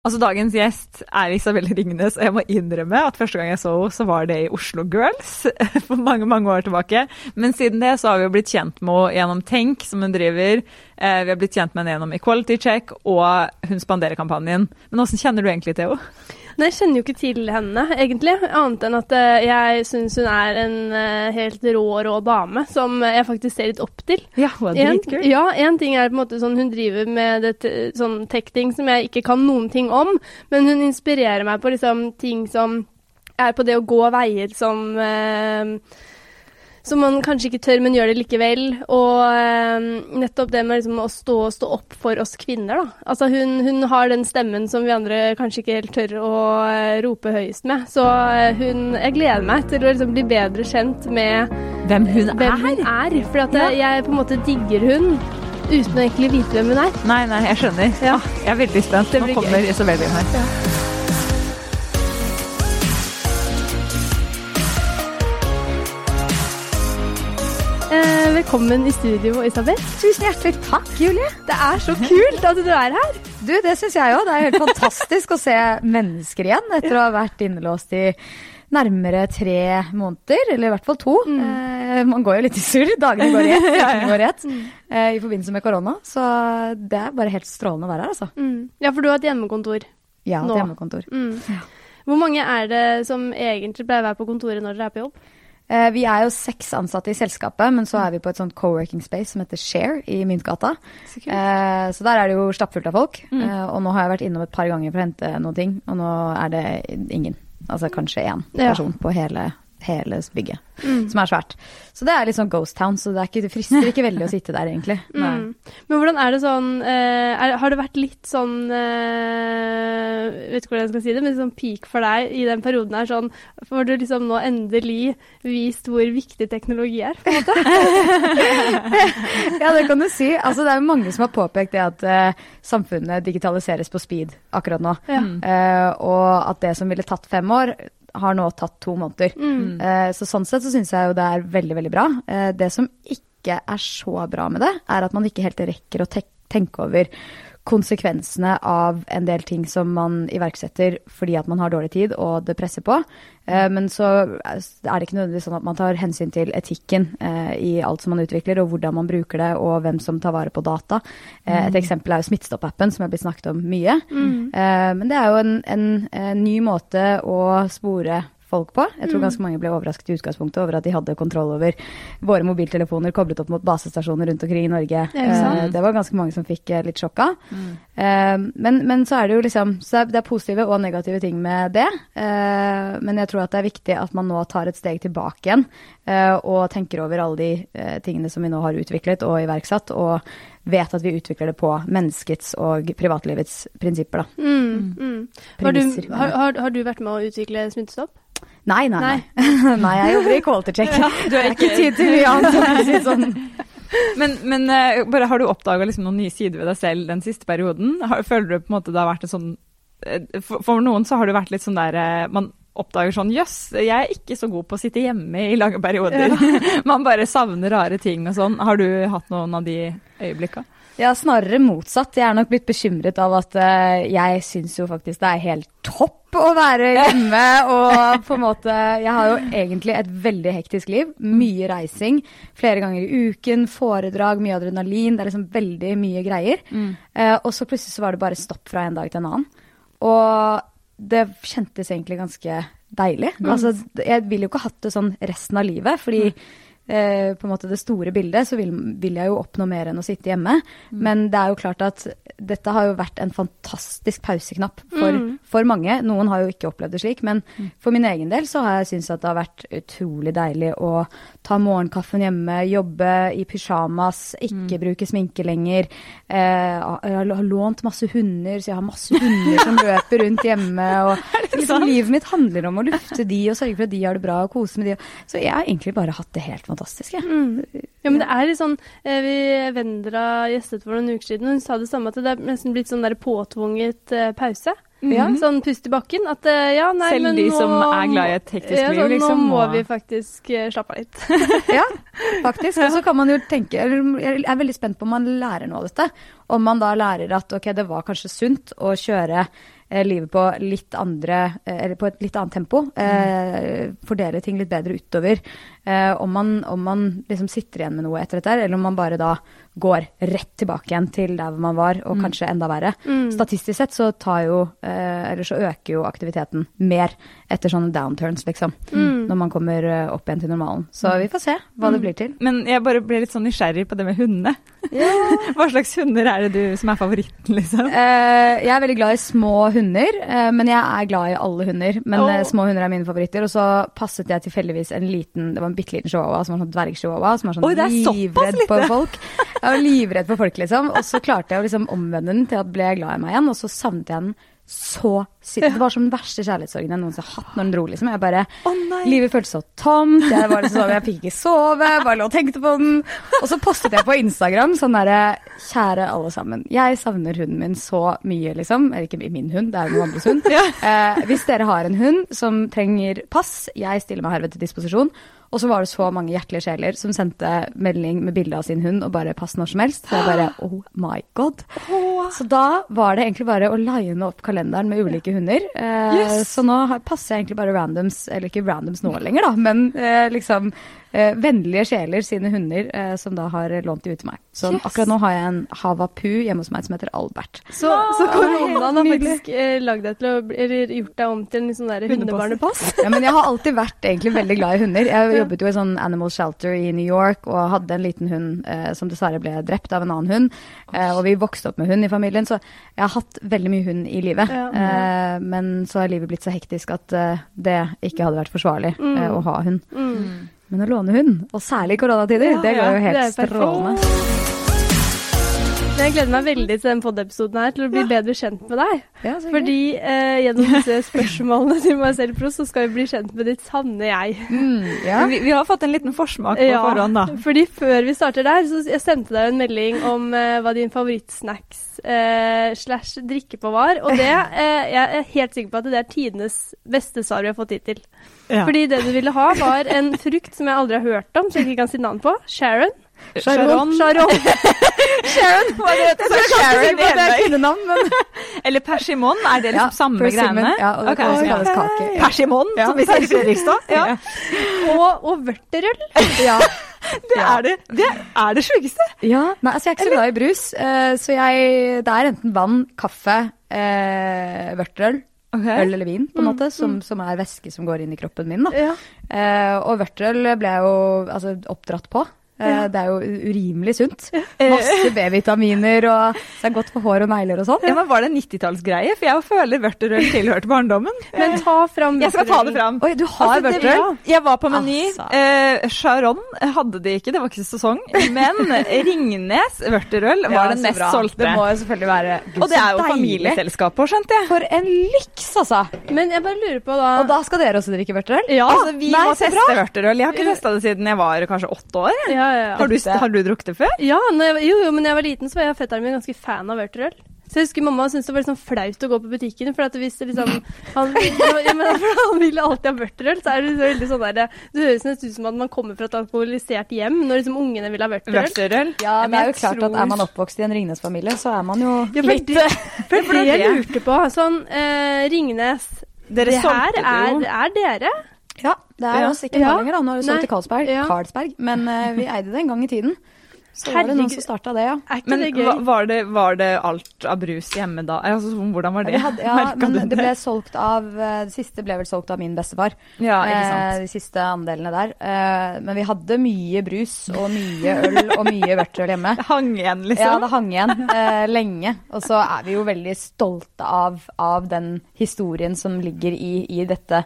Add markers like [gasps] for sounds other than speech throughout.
Altså, Dagens gjest er Isabelle Ringnes, og jeg må innrømme at første gang jeg så henne, så var det i Oslo Girls [laughs] for mange mange år tilbake. Men siden det så har vi jo blitt kjent med henne gjennom Tenk, som hun driver. Eh, vi har blitt kjent med henne gjennom Equality Check og Hun spanderer-kampanjen. Men hvordan kjenner du egentlig til henne? Nei, jeg kjenner jo ikke til henne, egentlig. Annet enn at uh, jeg syns hun er en uh, helt rå, rå dame som jeg faktisk ser litt opp til. Ja, hun er dritkul. Ja, én ting er på en måte sånn hun driver med det, sånn tech-ting som jeg ikke kan noen ting om, men hun inspirerer meg på liksom ting som er på det å gå veier som uh, som man kanskje ikke tør, men gjør det likevel. Og eh, nettopp det med liksom, å stå, stå, opp for oss kvinner, da. Altså hun, hun, har den stemmen som vi andre kanskje ikke helt tør å eh, rope høyest med. Så eh, hun Jeg gleder meg til å liksom, bli bedre kjent med hvem hun hvem er. Hun er for at ja. jeg på en måte digger hun uten å egentlig vite hvem hun er. Nei, nei, jeg skjønner. Ja. Ah, jeg er veldig spent. Nå kommer Isabel inn her. Ja. Velkommen i studio, Isabel. Tusen hjertelig takk, Julie. Det er så kult at du er her. Du, det syns jeg òg. Det er helt fantastisk å se mennesker igjen etter å ha vært innelåst i nærmere tre måneder, eller i hvert fall to. Mm. Eh, man går jo litt i surr. Dagene går i ett. [laughs] Går i, ett mm. eh, I forbindelse med korona. Så det er bare helt strålende å være her, altså. Mm. Ja, for du har et hjemmekontor ja, nå. Ja, et hjemmekontor. Mm. Hvor mange er det som egentlig pleier å være på kontoret når dere er på jobb? Eh, vi er jo seks ansatte i selskapet, men så er vi på et sånt co-working space som heter Share i Myntgata. Så, eh, så der er det jo stappfullt av folk. Mm. Eh, og nå har jeg vært innom et par ganger for å hente noen ting, og nå er det ingen. Altså kanskje én person ja. på hele hele bygget, mm. som er svært. Så det er litt sånn ghost town, så det, ikke, det frister ikke veldig å sitte der, egentlig. [laughs] Mm. Men hvordan er det sånn eh, er, Har det vært litt sånn eh, Vet ikke hvordan jeg skal si det, men sånn peak for deg i den perioden her, sånn Får du liksom nå endelig vist hvor viktig teknologi er, på en måte? [laughs] ja, det kan du si. Altså, det er jo mange som har påpekt det at uh, samfunnet digitaliseres på speed akkurat nå. Ja. Uh, og at det som ville tatt fem år, har nå tatt to måneder. Mm. Eh, så sånn sett så syns jeg jo det er veldig, veldig bra. Eh, det som ikke er så bra med det, er at man ikke helt rekker å te tenke over konsekvensene av en del ting som man iverksetter fordi at man har dårlig tid og det presser på. Eh, men så er det ikke nødvendigvis sånn at man tar hensyn til etikken eh, i alt som man utvikler, og hvordan man bruker det, og hvem som tar vare på data. Eh, et mm. eksempel er jo Smittestopp-appen, som er blitt snakket om mye. Mm. Men det er jo en, en, en ny måte å spore folk på. Jeg tror mm. ganske mange ble overrasket i utgangspunktet over at de hadde kontroll over våre mobiltelefoner koblet opp mot basestasjoner rundt omkring i Norge. Det, det var ganske mange som fikk litt sjokk av. Mm. Men, men, så er det jo liksom Så det er positive og negative ting med det. Men jeg tror at det er viktig at man nå tar et steg tilbake igjen og tenker over alle de tingene som vi nå har utviklet og iverksatt. og vet at vi utvikler det på menneskets og privatlivets prinsipper. Da. Mm, mm. Har, du, har, har, du, vært med å utvikle Smittestopp? Nei, nei, nei. [laughs] nei jeg jobber i quality check. [laughs] Ja, du er ikke tid til mye annet. Sånn. [laughs] Men, men uh, bare, har du oppdaga liksom noen nye sider ved deg selv den siste perioden? Har, føler du på en måte det har vært et sånn uh, for, for, noen så har det vært litt sånn der uh, Man oppdager sånn Jøss, jeg er ikke så god på å sitte hjemme i lange perioder. Ja. man bare savner rare ting og sånn. Har du hatt noen av de øyeblikka? Ja, snarere motsatt. Jeg er nok blitt bekymret av at uh, jeg syns jo faktisk det er helt topp å være hjemme og på en måte Jeg har jo egentlig et veldig hektisk liv. Mye reising. Flere ganger i uken, foredrag, mye adrenalin. Det er liksom veldig mye greier. Mm. Uh, og så plutselig så var det bare stopp fra en dag til en annen. Og det kjentes egentlig ganske deilig. Mm. Altså, jeg ville jo ikke hatt det sånn resten av livet, fordi mm eh, på en måte det store bildet, så vil, vil, jeg jo oppnå mer enn å sitte hjemme. Mm. Men det er jo klart at dette har jo vært en fantastisk pauseknapp for, mm. for mange. Noen har jo ikke opplevd det slik, men mm. for min egen del så har jeg syntes at det har vært utrolig deilig å ta morgenkaffen hjemme, jobbe i pysjamas, ikke mm. bruke sminke lenger. Eh, jeg har lånt masse hunder, så jeg har masse hunder som løper rundt hjemme. [laughs] Og liksom, livet mitt handler om å lufte de og sørge for at de har det bra og kose med de. Så jeg har egentlig bare hatt det helt fantastisk fantastisk. Ja. Mm. ja, men det er litt sånn eh, vi Vendra gjestet for noen uker siden, og hun sa det samme, at det er nesten blitt sånn der påtvunget uh, pause. Mm -hmm. Sånn pust i bakken. At uh, ja, nei, Selv men de nå, som er glad i et hektisk ja, liv, liksom. Nå må vi faktisk uh, slappe av litt. [laughs] ja, faktisk. Og så kan man jo tenke Jeg er veldig spent på om man lærer noe av dette. Om man da lærer at ok, det var kanskje sunt å kjøre eh, livet på litt andre eh, Eller på et litt annet tempo. Mm. fordele ting litt bedre utover. Eh, om man, om man liksom sitter igjen med noe etter dette, eller om man bare da går rett tilbake igjen til der man var, og kanskje enda verre. Statistisk sett så tar jo eh, Eller så øker jo aktiviteten mer etter sånne downturns, liksom. Når man kommer eh, opp igjen til normalen. Så vi får se hva det blir til. Men jeg bare ble litt sånn nysgjerrig på det med hundene. [laughs] Hva slags hunder er det du som er favoritten, liksom? Eh, jeg er veldig glad i små hunder, eh, men jeg er glad i alle hunder. Men eh, små hunder er mine favoritter. Og så passet jeg tilfeldigvis en liten Det var en bitte liten chihuahua som var sånn dvergchihuahua, som var sånn såpass livredd på folk. Jeg var livredd for folk, liksom. Og så klarte jeg å liksom omvende den til at ble jeg glad i meg igjen, og så savnet jeg den så sykt. Det var som den verste kjærlighetssorgen jeg noensinne har hatt når den dro, liksom. Jeg bare oh. Livet føltes så tomt. Jeg, var liksom sånn, jeg fikk ikke sove, bare lå og tenkte på den. Og så postet jeg på Instagram sånn derre Kjære alle sammen. Jeg savner hunden min så mye, liksom. Eller ikke min hund, det er jo noen andres hund. Eh, hvis dere har en hund som trenger pass, jeg stiller meg herved til disposisjon. Og så var det så mange hjertelige sjeler som sendte melding med bilde av sin hund og bare 'pass når som helst'. Så jeg bare oh my god. Så da var det egentlig bare å line opp kalenderen med ulike hunder. Eh, Yes. Så nå passer jeg egentlig bare randoms, eller ikke randoms nå lenger, da, men eh, liksom eh, vennlige sjeler sine hunder eh, som da har lånt de ut til meg. Så Yes. akkurat nå har jeg en Havapu hjemme hos meg som heter Albert. Så, så koronaen har faktisk eh, deg til å eller gjort deg om til en sånn der hundebarnepass? Ja, men jeg har alltid vært egentlig veldig glad i hunder. Jeg jobbet jo i sånn animal shelter i New York og hadde en liten hund eh, som dessverre ble drept av en annen hund. Eh, og vi vokste opp med hund i familien, så jeg har hatt veldig mye hund i livet. Ja. Eh, men så har livet blitt så hektisk at eh, det ikke hadde vært forsvarlig mm. å ha hund. Mm. Men å låne hund, og særlig i koronatider, Ja, det går jo helt strålende. Jeg gleder meg veldig til den pod-episoden her, til å bli bedre kjent med deg. Ja. Fordi eh, gjennom disse spørsmålene til meg selv, Pro, så skal vi bli kjent med ditt sanne jeg. mm, ja. Vi, vi har fått en liten forsmak på forhånd, da. Fordi før vi starter der, så jeg sendte deg en melding om eh, hva din favorittsnacks eh, slash drikke på var. Og det, eh, jeg er helt sikker på at det er tidenes beste svar vi har fått hittil. Ja. Fordi det du ville ha, var en frukt som jeg aldri har hørt om, som jeg ikke kan si navn på. Sharon. Sharon. Sharon. Sharon, hva det heter det? Sharon det er kvinnenavn, men [laughs] Eller persimon, er det liksom samme persimmon, greiene? Ja, og det okay. kalles, kake. Ja. Persimon, Ja, som vi sier i Fredrikstad. [laughs] Ja. Og, og vørterøl. [laughs] Ja. Det er det, det, er det sjukeste. Ja, nei, altså jeg er ikke så glad i brus, eh, så jeg, det er enten vann, kaffe, eh, vørterøl, øl eller vin, på en måte, som, som er væske som går inn i kroppen min. Da. Ja. Eh, og vørterøl ble jeg jo altså, oppdratt på. Eh, Ja. Det er jo urimelig sunt. Masse B-vitaminer, og det er godt for hår og negler og sånn. Ja, men Var det en 90-tallsgreie? For jeg føler vørterøl tilhørte barndommen. Men ta fram Jeg skal ta det fram. Oi, du har Altså, det- vørterøl? Jeg var på Meny. Altså. Eh, Charon hadde de ikke, det var ikke sesong. Men Ringnes vørterøl var Ja, den mest bra. solgte. Det må jo selvfølgelig være Gud, Og det er jo familieselskapet skjønte jeg. For en lyks, altså! Men jeg bare lurer på da Og da skal dere også drikke vørterøl? Ja, Altså, vi nei, må teste vørterøl. Jeg har ikke testa det siden jeg var kanskje åtte år. ja, ja, ja. Har du, har du drukket det før? Ja, når jeg, jo, jo, men da jeg var liten, så var jeg og fetteren min ganske fan av vørterøl. Så jeg husker mamma syntes det var liksom flaut å gå på butikken, for at hvis det liksom Han, ja, men, for han ville alltid ha vørterøl, så er det så veldig sånn der Det høres nesten ut som at man kommer fra et alkoholisert hjem når liksom ungene vil ha vørterøl. Vørterøl? Ja, men det er jo jeg tror... at er man oppvokst i en Ringnes-familie, så er man jo Ja, for litt det, for det det [laughs] jeg lurte på, sånn eh, Ringnes Dere Det her er, er dere? Ja, det er Ja. oss ikke lenger, da. Nå har du solgt til Carlsberg. Ja. Carlsberg. Men uh, vi eide det en gang i tiden. Så var det noen som starta det, ja. Er Men det var det, var det alt av brus hjemme da? Altså, hvordan var det? Ja, hadde, ja, [laughs] men det? det ble solgt av eh, Det siste ble vel solgt av min bestefar. Ja, ikke Eh, sant. de siste andelene der. Eh, men vi hadde mye brus og mye øl og mye vørterøl hjemme. Det hang igjen, liksom? Ja, det hang igjen eh, lenge. Og så er vi jo veldig stolte av, av den historien som ligger i, i dette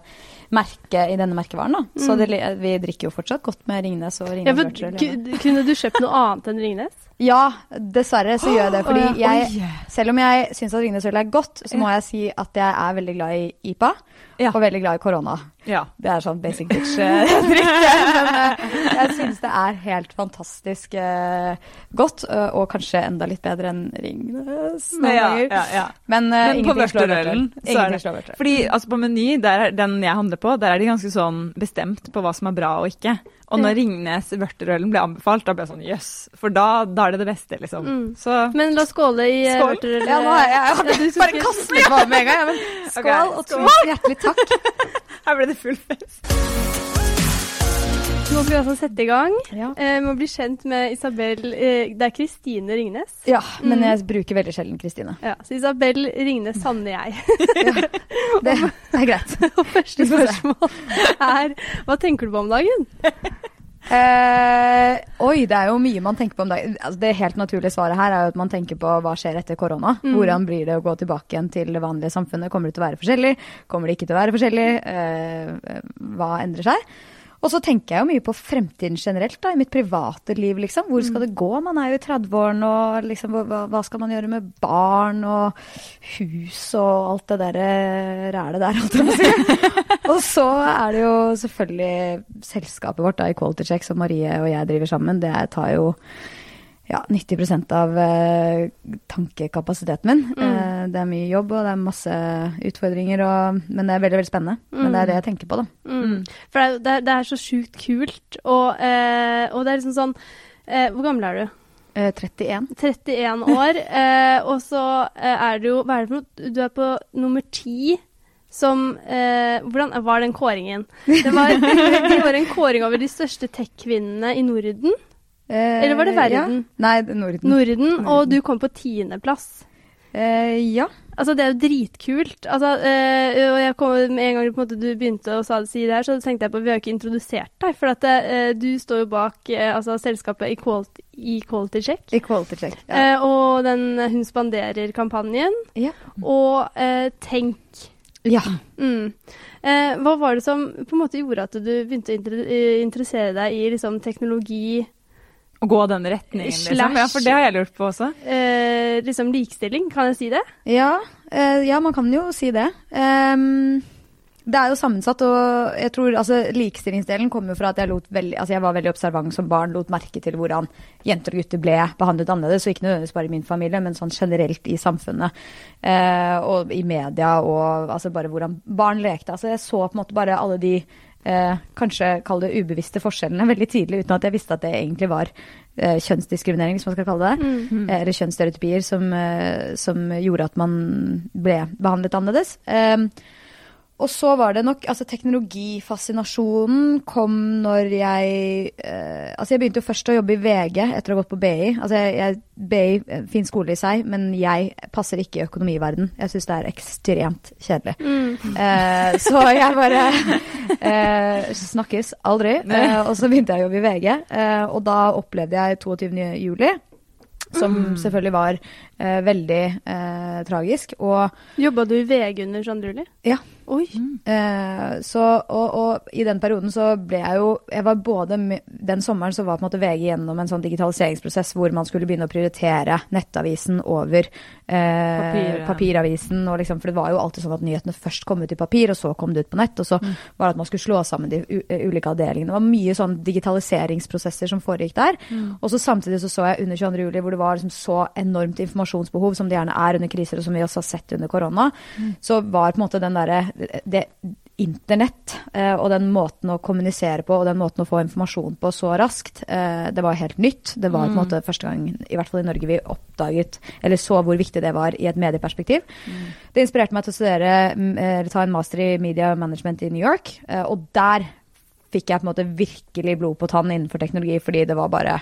merket, i denne merkevaren. Da. Så det, vi drikker jo fortsatt godt med Ringnes og Ja, Ringnes for, vørterøl. kunne du kjøpt noe annet enn Ringnes? Ja, dessverre så gjør jeg det. [gasps] Fordi jeg, selv om jeg syns at Ringnes øl er godt, så må jeg si at jeg er veldig glad i IPA. Ja. Og veldig glad i korona. Ja. Det er sånn basic bitch-drikk. [laughs] Men eh, jeg syns det er helt fantastisk eh, godt, eh, og kanskje enda litt bedre enn Ringnes Ja, ja. Men, uh, Men på vørterølen så er det. Fordi altså på Meny, den jeg handler på, der er de ganske sånn bestemt på hva som er bra og ikke. Og når Ringnes vørterølen ble anbefalt, da ble jeg sånn jøss. For da, da er det det beste, liksom. Mm. Så Men la oss skåle i eh, Skål. vørterøl. Ja, nå har jeg, Ja, bare kastet meg på med en gang. Ja, men [laughs] skål, Ok, og tusen hjertelig takk. [laughs] her ble det full fest. Nå skal vi altså sette i gang. Ja. Eh, med å bli kjent med Isabel eh, Det er Kristine Ringnes. Ja, men Mm. jeg bruker veldig sjelden Kristine. Ja, så Isabel Ringnes Sanne jeg. [laughs] Det, det er greit. Og første spørsmål er Hva tenker du på om dagen? Eh, oi, det er jo mye man tenker på om dagen. Altså, det helt naturlige svaret her er jo at man tenker på hva skjer etter korona. Mm. Hvordan blir det å gå tilbake igjen til det vanlige samfunnet? Kommer det til å være forskjellig? Kommer det ikke til å være forskjellig? Eh, hva endrer seg? Og så tenker jeg jo mye på fremtiden generelt, da, i mitt private liv, liksom. Hvor skal det gå? Man er jo i 30-årene, og liksom, hva, hva skal man gjøre med barn og hus og alt det der eh, rælet der, [laughs] holdt jeg på å si. [laughs] og så er det jo selvfølgelig selskapet vårt, da, i Quality Check, som Marie og jeg driver sammen. Det tar jo ja, 90% av eh, tankekapasiteten min. Mm. Eh, det er mye jobb, og det er masse utfordringer, og, men det er veldig veldig spennende. Men det er det jeg tenker på, da. Mm. For det er, det, er, så sjukt kult, og, eh, og det er liksom sånn eh, Hvor gammel er du? Eh, 31. 31 år. [laughs] Eh, og så er det jo Hva er det for noe? Du er på nummer ti. Som eh, Hvordan var den kåringen? Det var, [laughs] de var en kåring over de største tech-kvinnene i Norden. Eh, Eller var det verden? Ja. Nei, er Norden. Norden, og du kom på tiendeplass. Eh, ja. Altså, det er jo dritkult. Altså, eh, og jeg kom, med en gang måte, du begynte å si det her, så tenkte jeg på Vi har jo ikke introdusert deg. For at eh, du står jo bak eh, altså, selskapet Equality, Equality Check. Equality check. Ja. Eh, og den Hun spanderer-kampanjen. Ja. Og eh, Tenk. ja. Mm. Eh, hva var det som på en måte gjorde at du begynte å inter eh, interessere deg i liksom, teknologi, Å gå den retningen, liksom. Slash- Ja, for det har jeg lurt på også. eh, liksom likestilling, kan jeg si det? Ja, eh, ja, man kan jo si det. Um, det er jo sammensatt, og jeg tror altså, likestillingsdelen kommer jo fra at jeg, lot veldig, altså, jeg var veldig observant som barn, lot merke til hvordan jenter og gutter ble behandlet annerledes, og ikke nødvendigvis bare i min familie, men sånn generelt i samfunnet. Eh, og i media, og altså, bare hvordan barn lekte. Altså, jeg så på en måte bare alle de eh, kanskje kall det ubevisste forskjellene veldig tidlig, uten at jeg visste at det egentlig var eh, kjønnsdiskriminering, hvis man skal kalle det det. Mm. Eh, Eller kjønnsstereotypier som, eh, som gjorde at man ble behandlet annerledes. Eh, og så var det nok Altså, teknologifascinasjonen kom når jeg eh, Altså, jeg begynte jo først å jobbe i VG etter å ha gått på BI. Altså, jeg, jeg, BI, eh, fin skole i seg, men jeg passer ikke i økonomiverden. Jeg syns det er ekstremt kjedelig. Mm. Eh, så jeg bare [laughs] eh, Snakkes aldri. Eh, og så begynte jeg å jobbe i VG, eh, og da opplevde jeg 22. juli. Som selvfølgelig var eh, veldig eh, tragisk. Og Jobba du i VG under Jean Drulli? ja. Oi. Eh, så, og, og i den perioden så ble jeg jo Jeg var både Den sommeren så var på en måte VG gjennom en sånn digitaliseringsprosess hvor man skulle begynne å prioritere nettavisen over eh, Papir, ja. papiravisen. Og liksom, for det var jo alltid sånn at nyhetene først kom ut i papir, og så kom det ut på nett. Og så var det at man skulle slå sammen de eh, ulike avdelingene. Det var mye sånn digitaliseringsprosesser som foregikk der. Og så samtidig så så jeg under 22. juli hvor det var liksom så enormt informasjonsbehov som det gjerne er under kriser, og som vi også har sett under korona. Så var på en måte den derre det, Internett eh, og den måten å kommunisere på og den måten å få informasjon på så raskt, eh, det var helt nytt. Det var på en måte første gang, i hvert fall i Norge, vi oppdaget eller så hvor viktig det var i et medieperspektiv. Det inspirerte meg til å studere, mm, eller ta en master i media management i New York, eh, og der fikk jeg på en måte virkelig blod på tann innenfor teknologi, fordi det var bare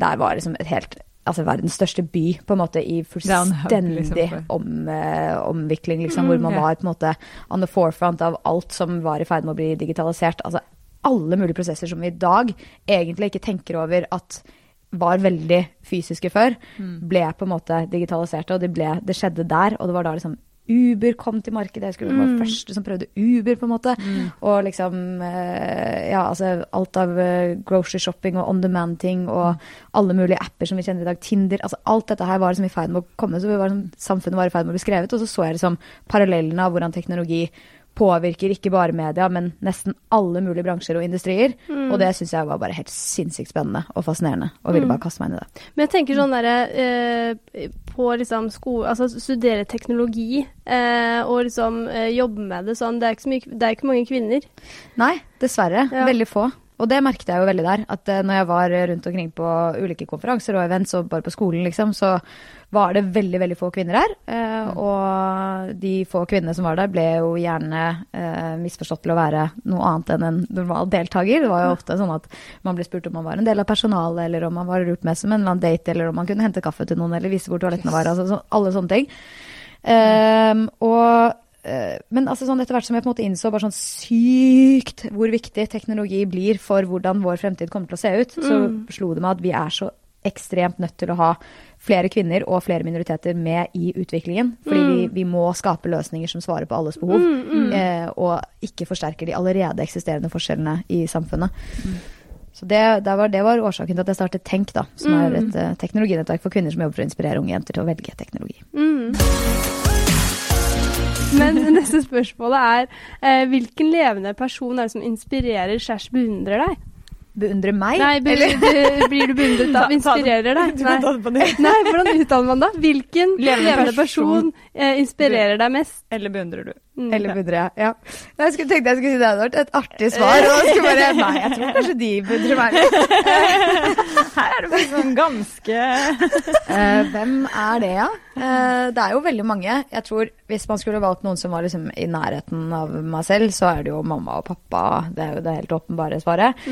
Der var liksom et helt Altså verdens største by, på en måte, i hub, fullstendig liksom, om, uh, omvikling, liksom, hvor man yeah. var på en måte on the forefront av alt som var i ferd med å bli digitalisert. Altså alle mulige prosesser som vi i dag egentlig ikke tenker over at var veldig fysiske før, ble på en måte digitaliserte, og det, ble, det skjedde der. Og det var da liksom Uber kom til markedet. Jeg skulle være mm. første som prøvde Uber, på en måte. Og liksom eh, Ja, altså alt av eh, grocery shopping og on demand-ting og alle mulige apper som vi kjenner i dag. Tinder. Altså alt dette her var liksom i ferd med å komme. Så vi var, liksom, samfunnet var i ferd med å bli skrevet. Og så så jeg liksom parallellene av hvordan teknologi påvirker ikke bare media, men nesten alle mulige bransjer og industrier. Og det syns jeg var bare helt sinnssykt spennende og fascinerende, og ville bare kaste meg inn i det. Men jeg tenker sånn derre eh, På liksom sko... Altså studere teknologi eh, og liksom eh, jobbe med det sånn. Det er ikke så mye Det er ikke mange kvinner. Nei, dessverre. Ja. Veldig få. Og det merket jeg jo veldig der. At eh, når jeg var rundt omkring på ulike konferanser og events, og bare på skolen, liksom, så var det veldig, veldig få kvinner her. Eh, og de få kvinnene som var der, ble jo gjerne eh, misforstått til å være noe annet enn en normal deltaker. Det var jo ofte sånn at man ble spurt om man var en del av personalet, eller om man var lurt med som en eller annen date, eller om man kunne hente kaffe til noen, eller vise hvor toalettene var. Altså alle sånne ting. Ehm, og men altså sånn, etter hvert som jeg på en måte innså bare sånn sykt hvor viktig teknologi blir for hvordan vår fremtid kommer til å se ut, så slo det meg at vi er så ekstremt nødt til å ha flere kvinner og flere minoriteter med i utviklingen. Fordi vi, vi må skape løsninger som svarer på alles behov, eh, og ikke forsterker de allerede eksisterende forskjellene i samfunnet. Så det, det, var, det var årsaken til at jeg startet Tenk, da, som er et uh, teknologinettverk for kvinner som jobber for å inspirere unge jenter til å velge teknologi. Men [laughs] neste spørsmålet er eh, hvilken levende person er det som inspirerer slash beundrer deg? Beundrer meg? Nei, be, eller? blir du beundret av? [laughs] Inspirerer deg? [laughs] Nytt. Nei, hvordan uttaler man det? Hvilken Levende levende person eh, inspirerer deg mest? Eller beundrer du? Mm. Eller beundrer jeg. Ja. Skulle tenkte jeg skulle si det hadde vært et artig svar. Og jeg skulle bare Nei, jeg tror kanskje de meg litt. [laughs] Her er det liksom ganske uh, hvem er det, ja? Uh, det er jo veldig mange. Jeg tror Hvis man skulle valgt noen som var liksom i nærheten av meg selv, så er det jo mamma og pappa. Det er jo det helt åpenbare svaret.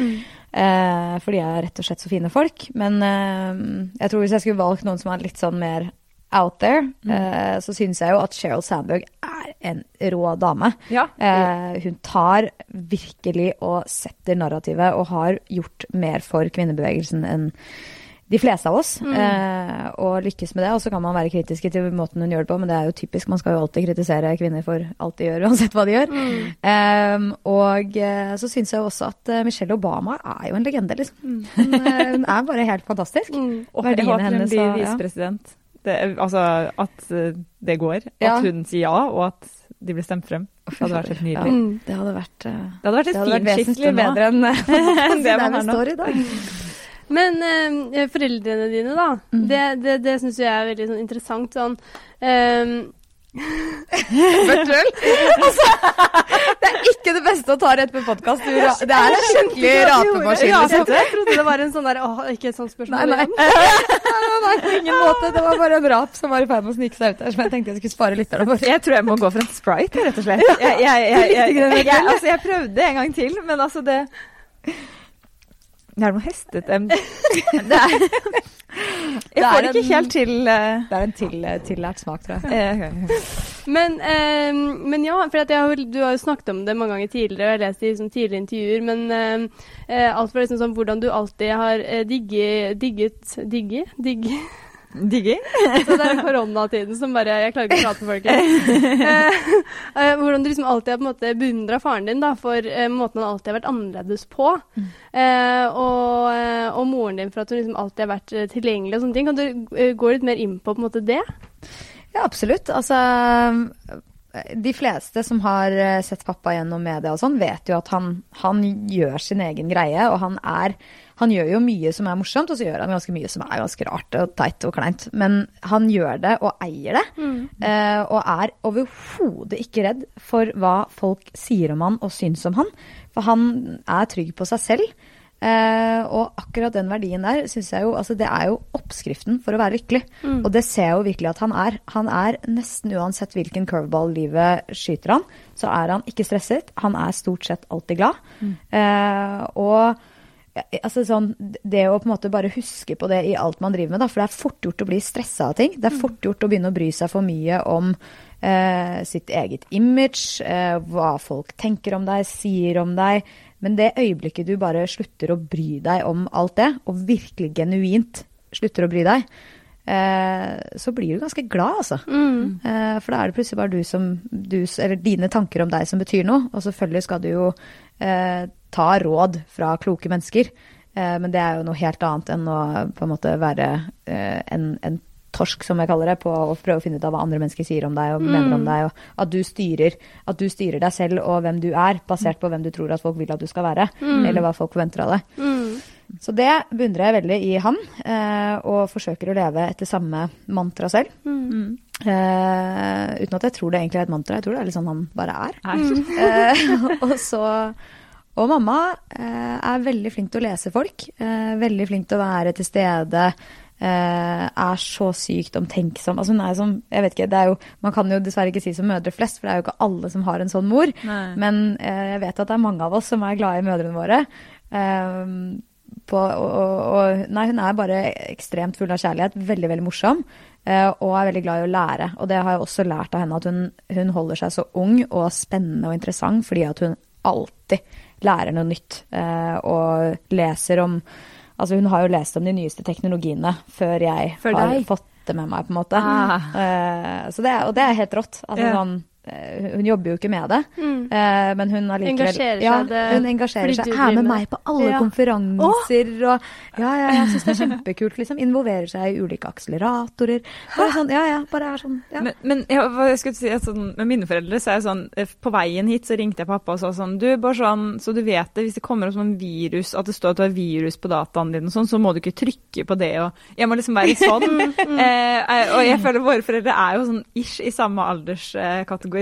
Eh, for de er rett og slett så fine folk. Men jeg tror hvis jeg skulle valgt noen som er litt sånn mer out there, eh, så syns jeg jo at Sheryl Sandberg er en rå dame. Ja. Eh, hun tar virkelig og setter narrativet og har gjort mer for kvinnebevegelsen enn de fleste av oss. Eh, og lykkes med det. Og så kan man være kritiske til måten hun gjør det på, men det er jo typisk. Man skal jo alltid kritisere kvinner for alt de gjør, [laughs] uansett hva de gjør. Eh, og eh, så syns jeg også at eh, Michelle Obama er jo en legende, liksom. Hun, eh, hun er bare helt fantastisk. Mm. Og jeg håper hun blir visepresident. ja. Det, altså at eh, det går. Ja. At hun sier ja, og at de blir stemt frem. Det hadde vært helt nydelig. Ja, det hadde vært, eh, Det hadde vært det et hadde fint vært vesentlig bedre enn en [laughs] [laughs] det man har nå. står i dag. Men eh, foreldrene dine, da. Mm. Det, det, det syns jeg er veldig sånn interessant. Sånn ehm, [laughs] Virtuell. Altså, det er ikke det beste å ta rett på podkast. Det er en skikkelig rapemaskin. Ja, jeg trodde det var en sånn der Åh, ikke et sånt spørsmål. Nei, [laughs] nei. nei, nei, på ingen måte. Det var bare en rap som var i ferd med å snike seg ut der, som jeg tenkte jeg skulle spare litt. for. Jeg tror jeg må gå for en sprite, rett og slett. Jeg, jeg, jeg, jeg, jeg, altså, jeg prøvde en gang til, men altså det Det er noe hestete [laughs] Det er Jeg Det får det ikke en- helt til uh, Det er en til, tillært smak, tror jeg. Men, uh, men ja, for at jeg har, du har jo snakket om det mange ganger tidligere, og jeg har lest det i liksom, tidligere intervjuer, men alt fra liksom sånn hvordan du alltid har digget Digget? digget Digge? Digge? Digger. Så det er koronatiden som bare Jeg klarer ikke å prate, med folk. [laughs] eh, hvordan du liksom alltid har på en måte beundra faren din da, for eh, måten han alltid har vært annerledes på. Eh, og, eh, og moren din for at hun liksom alltid har vært eh, tilgjengelig og sånne ting. Kan du eh, gå litt mer inn på, på en måte det? Ja, absolutt. Altså De fleste som har eh, sett pappa gjennom media og sånn, vet jo at han, han gjør sin egen greie, og han er han gjør jo mye som er morsomt, og så gjør han ganske mye som er ganske rart og teit og kleint. Men han gjør det og eier det, eh, og er overhodet ikke redd for hva folk sier om han og syns om han. For han er trygg på seg selv. Eh, og akkurat den verdien der syns jeg jo altså Det er jo oppskriften for å være lykkelig. Og det ser jeg jo virkelig at han er. Han er nesten uansett hvilken curveball livet skyter han, så er han ikke stresset. Han er stort sett alltid glad. Eh, og ja, altså sånn, det å på en måte bare huske på det i alt man driver med, da, for det er fort gjort å bli stressa av ting. Det er fort gjort å begynne å bry seg for mye om eh, sitt eget image, eh, hva folk tenker om deg, sier om deg. Men det øyeblikket du bare slutter å bry deg om alt det, og virkelig genuint slutter å bry deg, eh, så blir du ganske glad, altså. Eh, for da er det plutselig bare du som du, Eller dine tanker om deg som betyr noe. Og selvfølgelig skal du jo eh, ta råd fra kloke mennesker. Eh, men det er jo noe helt annet enn å på en måte være eh, en, en torsk, som jeg kaller det, på å prøve å finne ut av hva andre mennesker sier om deg og mener om deg, og at du, styrer, at du styrer deg selv og hvem du er, basert på hvem du tror at folk vil at du skal være, eller hva folk forventer av deg. Mm. Så det beundrer jeg veldig i han, eh, og forsøker å leve etter samme mantra selv. Mm. Eh, uten at jeg tror det egentlig er et mantra, jeg tror det er litt sånn han bare er. Her. Eh, [laughs] og så Og mamma eh, er veldig flink til å lese folk. Eh, veldig flink til å være til stede. Eh, er så sykt omtenksom. Altså hun er som Jeg vet ikke, det er jo Man kan jo dessverre ikke si som mødre flest, for det er jo ikke alle som har en sånn mor. Nei. Men eh, jeg vet at det er mange av oss som er glade i mødrene våre. Eh, på, og, og, nei, hun er bare ekstremt full av kjærlighet. Veldig, veldig morsom. og er veldig glad i å lære. Og det har jeg også lært av henne, at hun, hun holder seg så ung og spennende og interessant fordi at hun alltid lærer noe nytt. eh, og leser om Altså, hun har jo lest om de nyeste teknologiene før jeg Før har fått det med meg, på en måte. Ah. Eh, så det, og det er helt rått. Altså, Ja. sånn, hun jobber jo ikke med det, Mm. eh, men hun allikevel Engasjerer seg Ja, Hun engasjerer seg, er med meg på alle Ja. konferanser og Ja, ja, jeg syns det er kjempekult. Liksom involverer seg i ulike akseleratorer. Bare sånn, ja, ja, bare er sånn ja. Men, men ja, hva jeg skulle si, at sånn, med mine foreldre så er jeg sånn eh, På veien hit så ringte jeg pappa og sa sånn Du, bare sånn, så du vet det, hvis det kommer opp sånn virus, at det står at du har virus på dataen din og sånn, så må du ikke trykke på det og Jeg må liksom være [laughs] sånn. eh, eh, og jeg føler våre foreldre er jo sånn ish i samme alderskategori.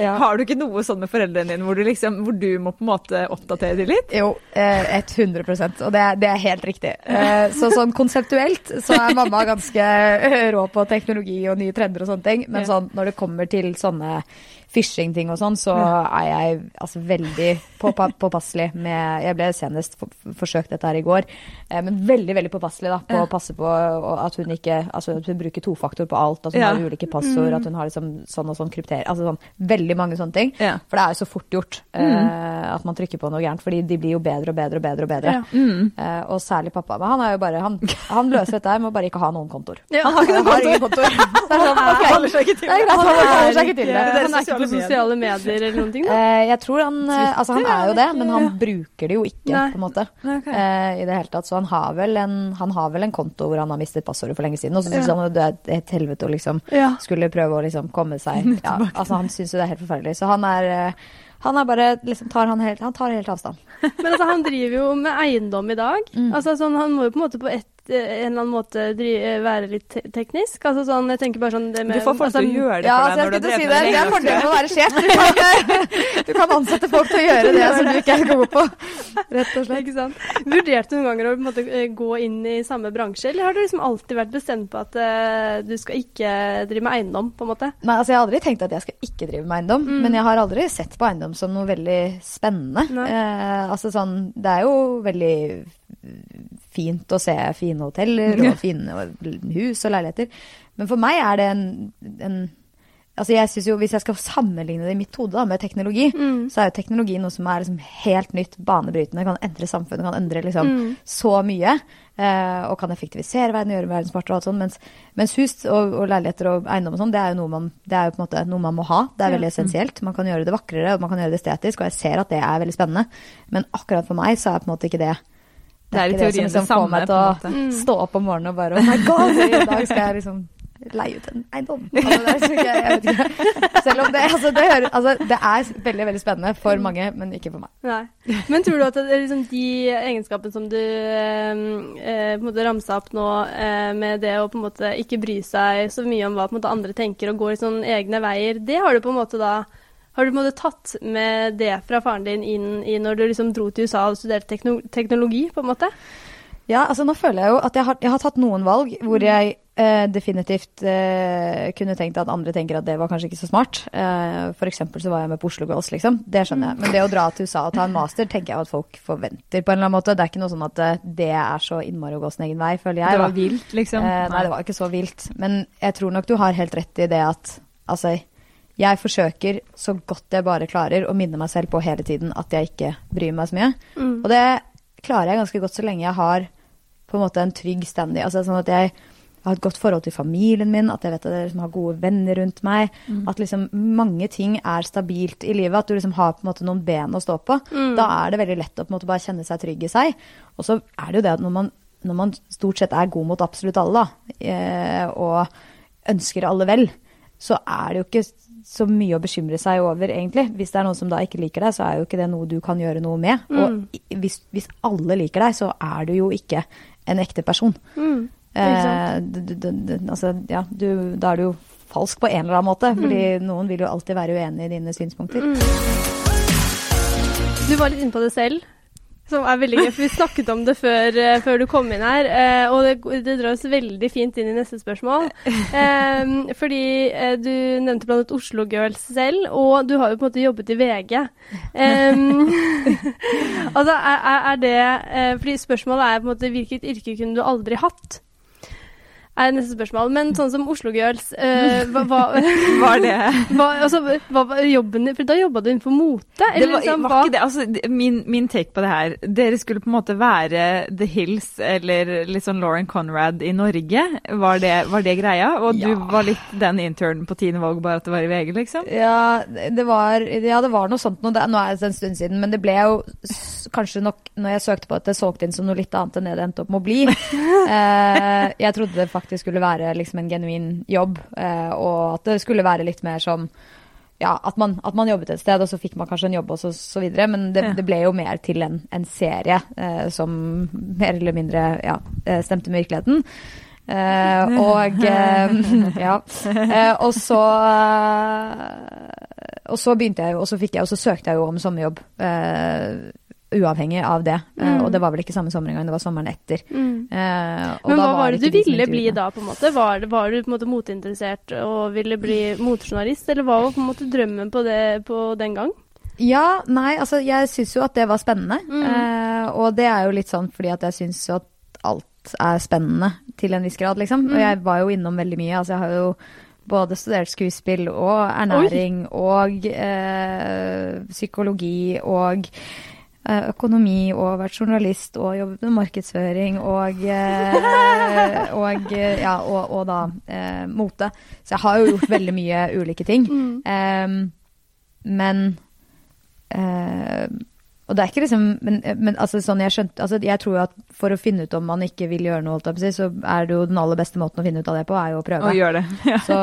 Ja. Har du ikke noe sånn med foreldrene dine hvor du liksom hvor du må på en måte oppdatere dem litt? Jo, eh, 100 og det det er helt riktig. Eh, så sånn konseptuelt så er mamma ganske eh, rå på teknologi og nye trender og sånne ting, men sånn når det kommer til sånne phishing-ting og sånn, så er jeg altså veldig påpa påpasselig med Jeg ble senest for, forsøkt dette her i går, eh, men veldig, veldig påpasselig da, på å passe på at hun ikke Altså at hun bruker tofaktor på alt, at hun Ja. har ulike passord, at hun har liksom sånn og sånn krypter... Altså sånn veldig mange sånne ting. Ja. For det er jo så fort gjort eh, at man trykker på noe gærent, fordi de blir jo bedre og bedre og bedre. og bedre. Ja. Mm. Eh, og særlig pappa. Men han er jo bare, han, han løser dette her med å bare ikke ha noen kontor. Han har ikke noen kontor. Han holder seg ikke til det. Han er på medier. sosiale medier eller noen ting, da. Eh, jeg tror han eh, Altså, han er jo det, men han bruker det jo ikke, Nei. på en måte. Okay. Eh, I det hele tatt. Så han har, vel en, han har vel en konto hvor han har mistet passordet for lenge siden. Og så syns Ja. han det er et helvete å liksom Ja. skulle prøve å liksom komme seg [laughs] ja, Altså, han syns jo det er helt forferdelig. Så han er han er bare liksom tar han, helt, han tar helt avstand. [laughs] Men altså, han driver jo med eiendom i dag. Mm. Altså, sånn, han må jo på en måte på et, en eller annen måte dri, eh, være litt te teknisk. Altså, sånn, jeg tenker bare sånn det med, Du får folk altså, til å gjøre det Ja, for altså, deg når du har si med det. Det er fordelen med å være [laughs] sjef. Du kan, du kan ansette folk til å gjøre det som du ikke er god på. Rett og slett. Ikke sant? Vurderte du noen ganger å på en måte, eh, gå inn i samme bransje, eller har du liksom alltid vært bestemt på at uh, du skal ikke drive med eiendom, på en måte? Nei, altså Jeg har aldri tenkt at jeg skal ikke drive med eiendom, Mm. men jeg har aldri sett på eiendom som noe veldig spennende. Eh, altså sånn, Det er jo veldig fint å se fine hoteller og fine hus og leiligheter, men for meg er det en, en Altså jeg synes jo, Hvis jeg skal sammenligne det i mitt hode med teknologi, Mm. så er jo teknologi noe som er liksom helt nytt, banebrytende, kan endre samfunnet, kan endre liksom Mm. så mye. Eh, og kan effektivisere verden, gjøre verden smartere og alt sånt. Mens, mens hus og, og leiligheter og eiendom og sånn, det er jo noe man, det er jo på en måte noe man må ha. Det er Ja. veldig essensielt. Man kan gjøre det vakrere, og man kan gjøre det estetisk, og jeg ser at det er veldig spennende. Men akkurat for meg så er på en måte ikke det Det er i ikke det som får samme, meg til å. Mm. stå opp om morgenen og bare Oh my god, i dag skal jeg liksom leie ut en eiendom. Altså, det, er liksom ikke. Selv om det, altså, det, hører, altså, det er veldig veldig spennende for mange, men ikke for meg. Nei. Men tror du at det er liksom de egenskapene som du eh, eh, på en måte ramsa opp nå, eh, med det å på en måte ikke bry seg så mye om hva måte andre tenker, og gå i sånne egne veier, det har du på en måte da har du på en måte tatt med det fra faren din inn i når du liksom dro til USA og studerte tekno teknologi, på en måte? Ja, altså nå føler jeg jo at jeg har, jeg har tatt noen valg hvor jeg eh, definitivt eh, kunne tenkt at andre tenker at det var kanskje ikke så smart. Eh, for eksempel så var jeg med på Oslo Girls, liksom. Det skjønner jeg. Men det å dra til USA og ta en master tenker jeg at folk forventer på en eller annen måte. Det er ikke noe sånn at eh, det er så innmari å gå sin egen vei, føler jeg. Det da. var vilt, liksom. Eh, nei, det var ikke så vilt. Men jeg tror nok du har helt rett i det at altså, jeg forsøker så godt jeg bare klarer å minne meg selv på hele tiden at jeg ikke bryr meg så mye. Mm. Og det klarer jeg ganske godt så lenge jeg har på en måte en trygg standy. Altså sånn at jeg har et godt forhold til familien min, at jeg vet at jeg liksom har gode venner rundt meg. At liksom mange ting er stabilt i livet. At du liksom har på en måte noen ben å stå på. Mm. Da er det veldig lett å på en måte bare kjenne seg trygg i seg. Og så er det jo det at når man når man stort sett er god mot absolutt alle, da, eh, og ønsker alle vel, så er det jo ikke så mye å bekymre seg over, egentlig. Hvis det er noen som da ikke liker deg, så er jo ikke det noe du kan gjøre noe med. Mm. Og hvis, hvis alle liker deg, så er du jo ikke en ekte person. Mm. Eh, du, du, altså, ja, du, da er du jo falsk på en eller annen måte, fordi noen vil jo alltid være uenig i dine synspunkter. Du var litt inne på det selv, som er veldig gøy, for vi snakket om det før, eh, før du kom inn her. eh, og det, det drar oss veldig fint inn i neste spørsmål. Eh, fordi eh, du nevnte blant annet Oslo Girls selv, og du har jo på en måte jobbet i VG. Eh, [laughs] altså, er, er- det Fordi spørsmålet er på en måte hvilket yrke kunne du aldri hatt? Er neste spørsmål. Men sånn som Oslo Girls, eh, hva, hva, [laughs] Var det hva, altså, hva var jobben din? For da jobba du innenfor mote? det var, liksom, var ikke det, altså, min, min take på det her Dere skulle på en måte være The Hills eller sånn Lauren Conrad i Norge. Var det, var det greia? Og Ja. du var litt den internen på Tine Våg, bare at det var i VG, liksom? Ja, det var, ja, det var noe sånt nå. Det, nå er det en stund siden, men det ble jo kanskje nok når jeg søkte på at det solgte inn som noe litt annet enn det det endte opp med å bli. [laughs] Eh, jeg trodde det faktisk skulle være liksom en genuin jobb, eh, og at det skulle være litt mer som ja, at man, at man jobbet et sted, og så fikk man kanskje en jobb og så, så videre. Men det, Ja. det ble jo mer til en, en serie eh, som mer eller mindre ja, eh, stemte med virkeligheten. Eh, og eh, [laughs] ja. Eh, og så Og så begynte jeg jo, og så fikk jeg, og så søkte jeg jo om sommerjobb. Uavhengig av det. Eh, Mm. og det var vel ikke samme sommer engang, det var sommeren etter. Mm. Eh, Men hva var det du ikke de ville bli da, på en måte? Var, var du på en måte moteinteressert og ville bli motejournalist, eller hva var på en måte drømmen på det på den gang? Ja, nei, altså jeg syns jo at det var spennende. Mm. Eh, og det er jo litt sånn fordi at jeg syns jo at alt er spennende til en viss grad, liksom. Mm. Og jeg var jo innom veldig mye. Altså jeg har jo både studert skuespill og ernæring og eh, psykologi og økonomi og vært journalist og jobbet med markedsføring og, eh, [laughs] og, eh, ja, og, og da eh, mote. Så jeg har jo gjort veldig mye ulike ting. Mm. Um, men uh, Og det er ikke liksom Men, men altså, sånn jeg skjønte altså, Jeg tror jo at for å finne ut om man ikke vil gjøre noe, så er det jo den aller beste måten å finne ut av det på, er jo å prøve. Og gjør det. [laughs] Ja. Så,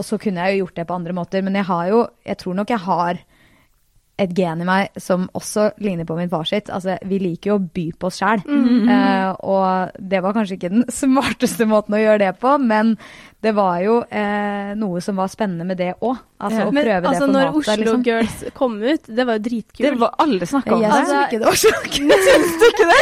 og så kunne jeg jo gjort det på andre måter. Men jeg har jo Jeg tror nok jeg har et gen i meg som også ligner på min far sitt. Altså, vi liker jo å by på oss sjæl. Eh, og det var kanskje ikke den [laughs] smarteste måten å gjøre det på, men det var jo eh, noe som var spennende med det òg. Altså Ja. å Men det altså, det når. Oslo liksom. Girls kom ut, det var jo dritkult. Det var alle snakka om Jeg det. syns Altså- ikke det var så [laughs] kult. Syns du ikke det?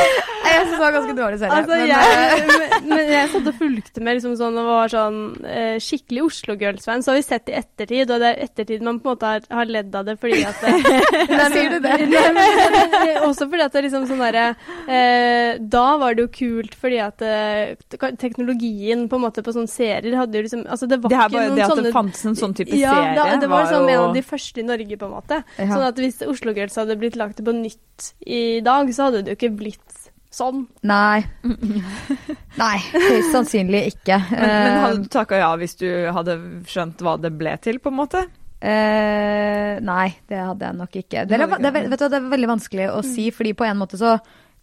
Jeg syns det var ganske dårlig serie. Altså, men, jeg, eh, men, men jeg satt og fulgte med liksom sånn, og var sånn eh, skikkelig Oslo Girls-fan. Så har vi sett i ettertid, og det er ettertid man på en måte har, har ledd av det fordi at [laughs] Nei, Sier du det? Nei, men, også fordi at det er liksom sånn derre eh, Da var det jo kult fordi at eh, teknologien på en måte på sånne serier hadde jo liksom Altså det var Det ikke bare noen det at sånne det fantes en sånn type ja, serie. Ja, det var liksom jo en av de første i Norge, på en måte. Ja. Sånn at hvis Oslo Girls hadde blitt lagt på nytt i dag, så hadde det jo ikke blitt sånn. Nei. [laughs] Nei, høyst sannsynlig ikke. Men, men Eh, hadde du takka ja hvis du hadde skjønt hva det ble til, på en måte? Uh, nei, det hadde jeg nok ikke. Det er, det er, vet du, det er veldig vanskelig å si, fordi på en måte så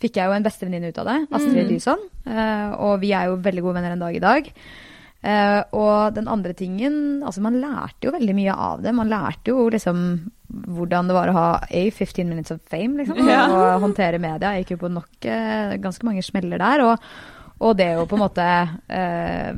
fikk jeg jo en bestevenninne ut av det, Astrid Mm. Lysson. eh, og vi er jo veldig gode venner en dag i dag. Eh, og den andre tingen Altså, man lærte jo veldig mye av det. Man lærte jo liksom hvordan det var å ha A, 15 minutes of fame, liksom. Ja. [laughs] Og håndtere media. Jeg gikk jo på nok uh, ganske mange smeller der. Og, og det å på en måte eh,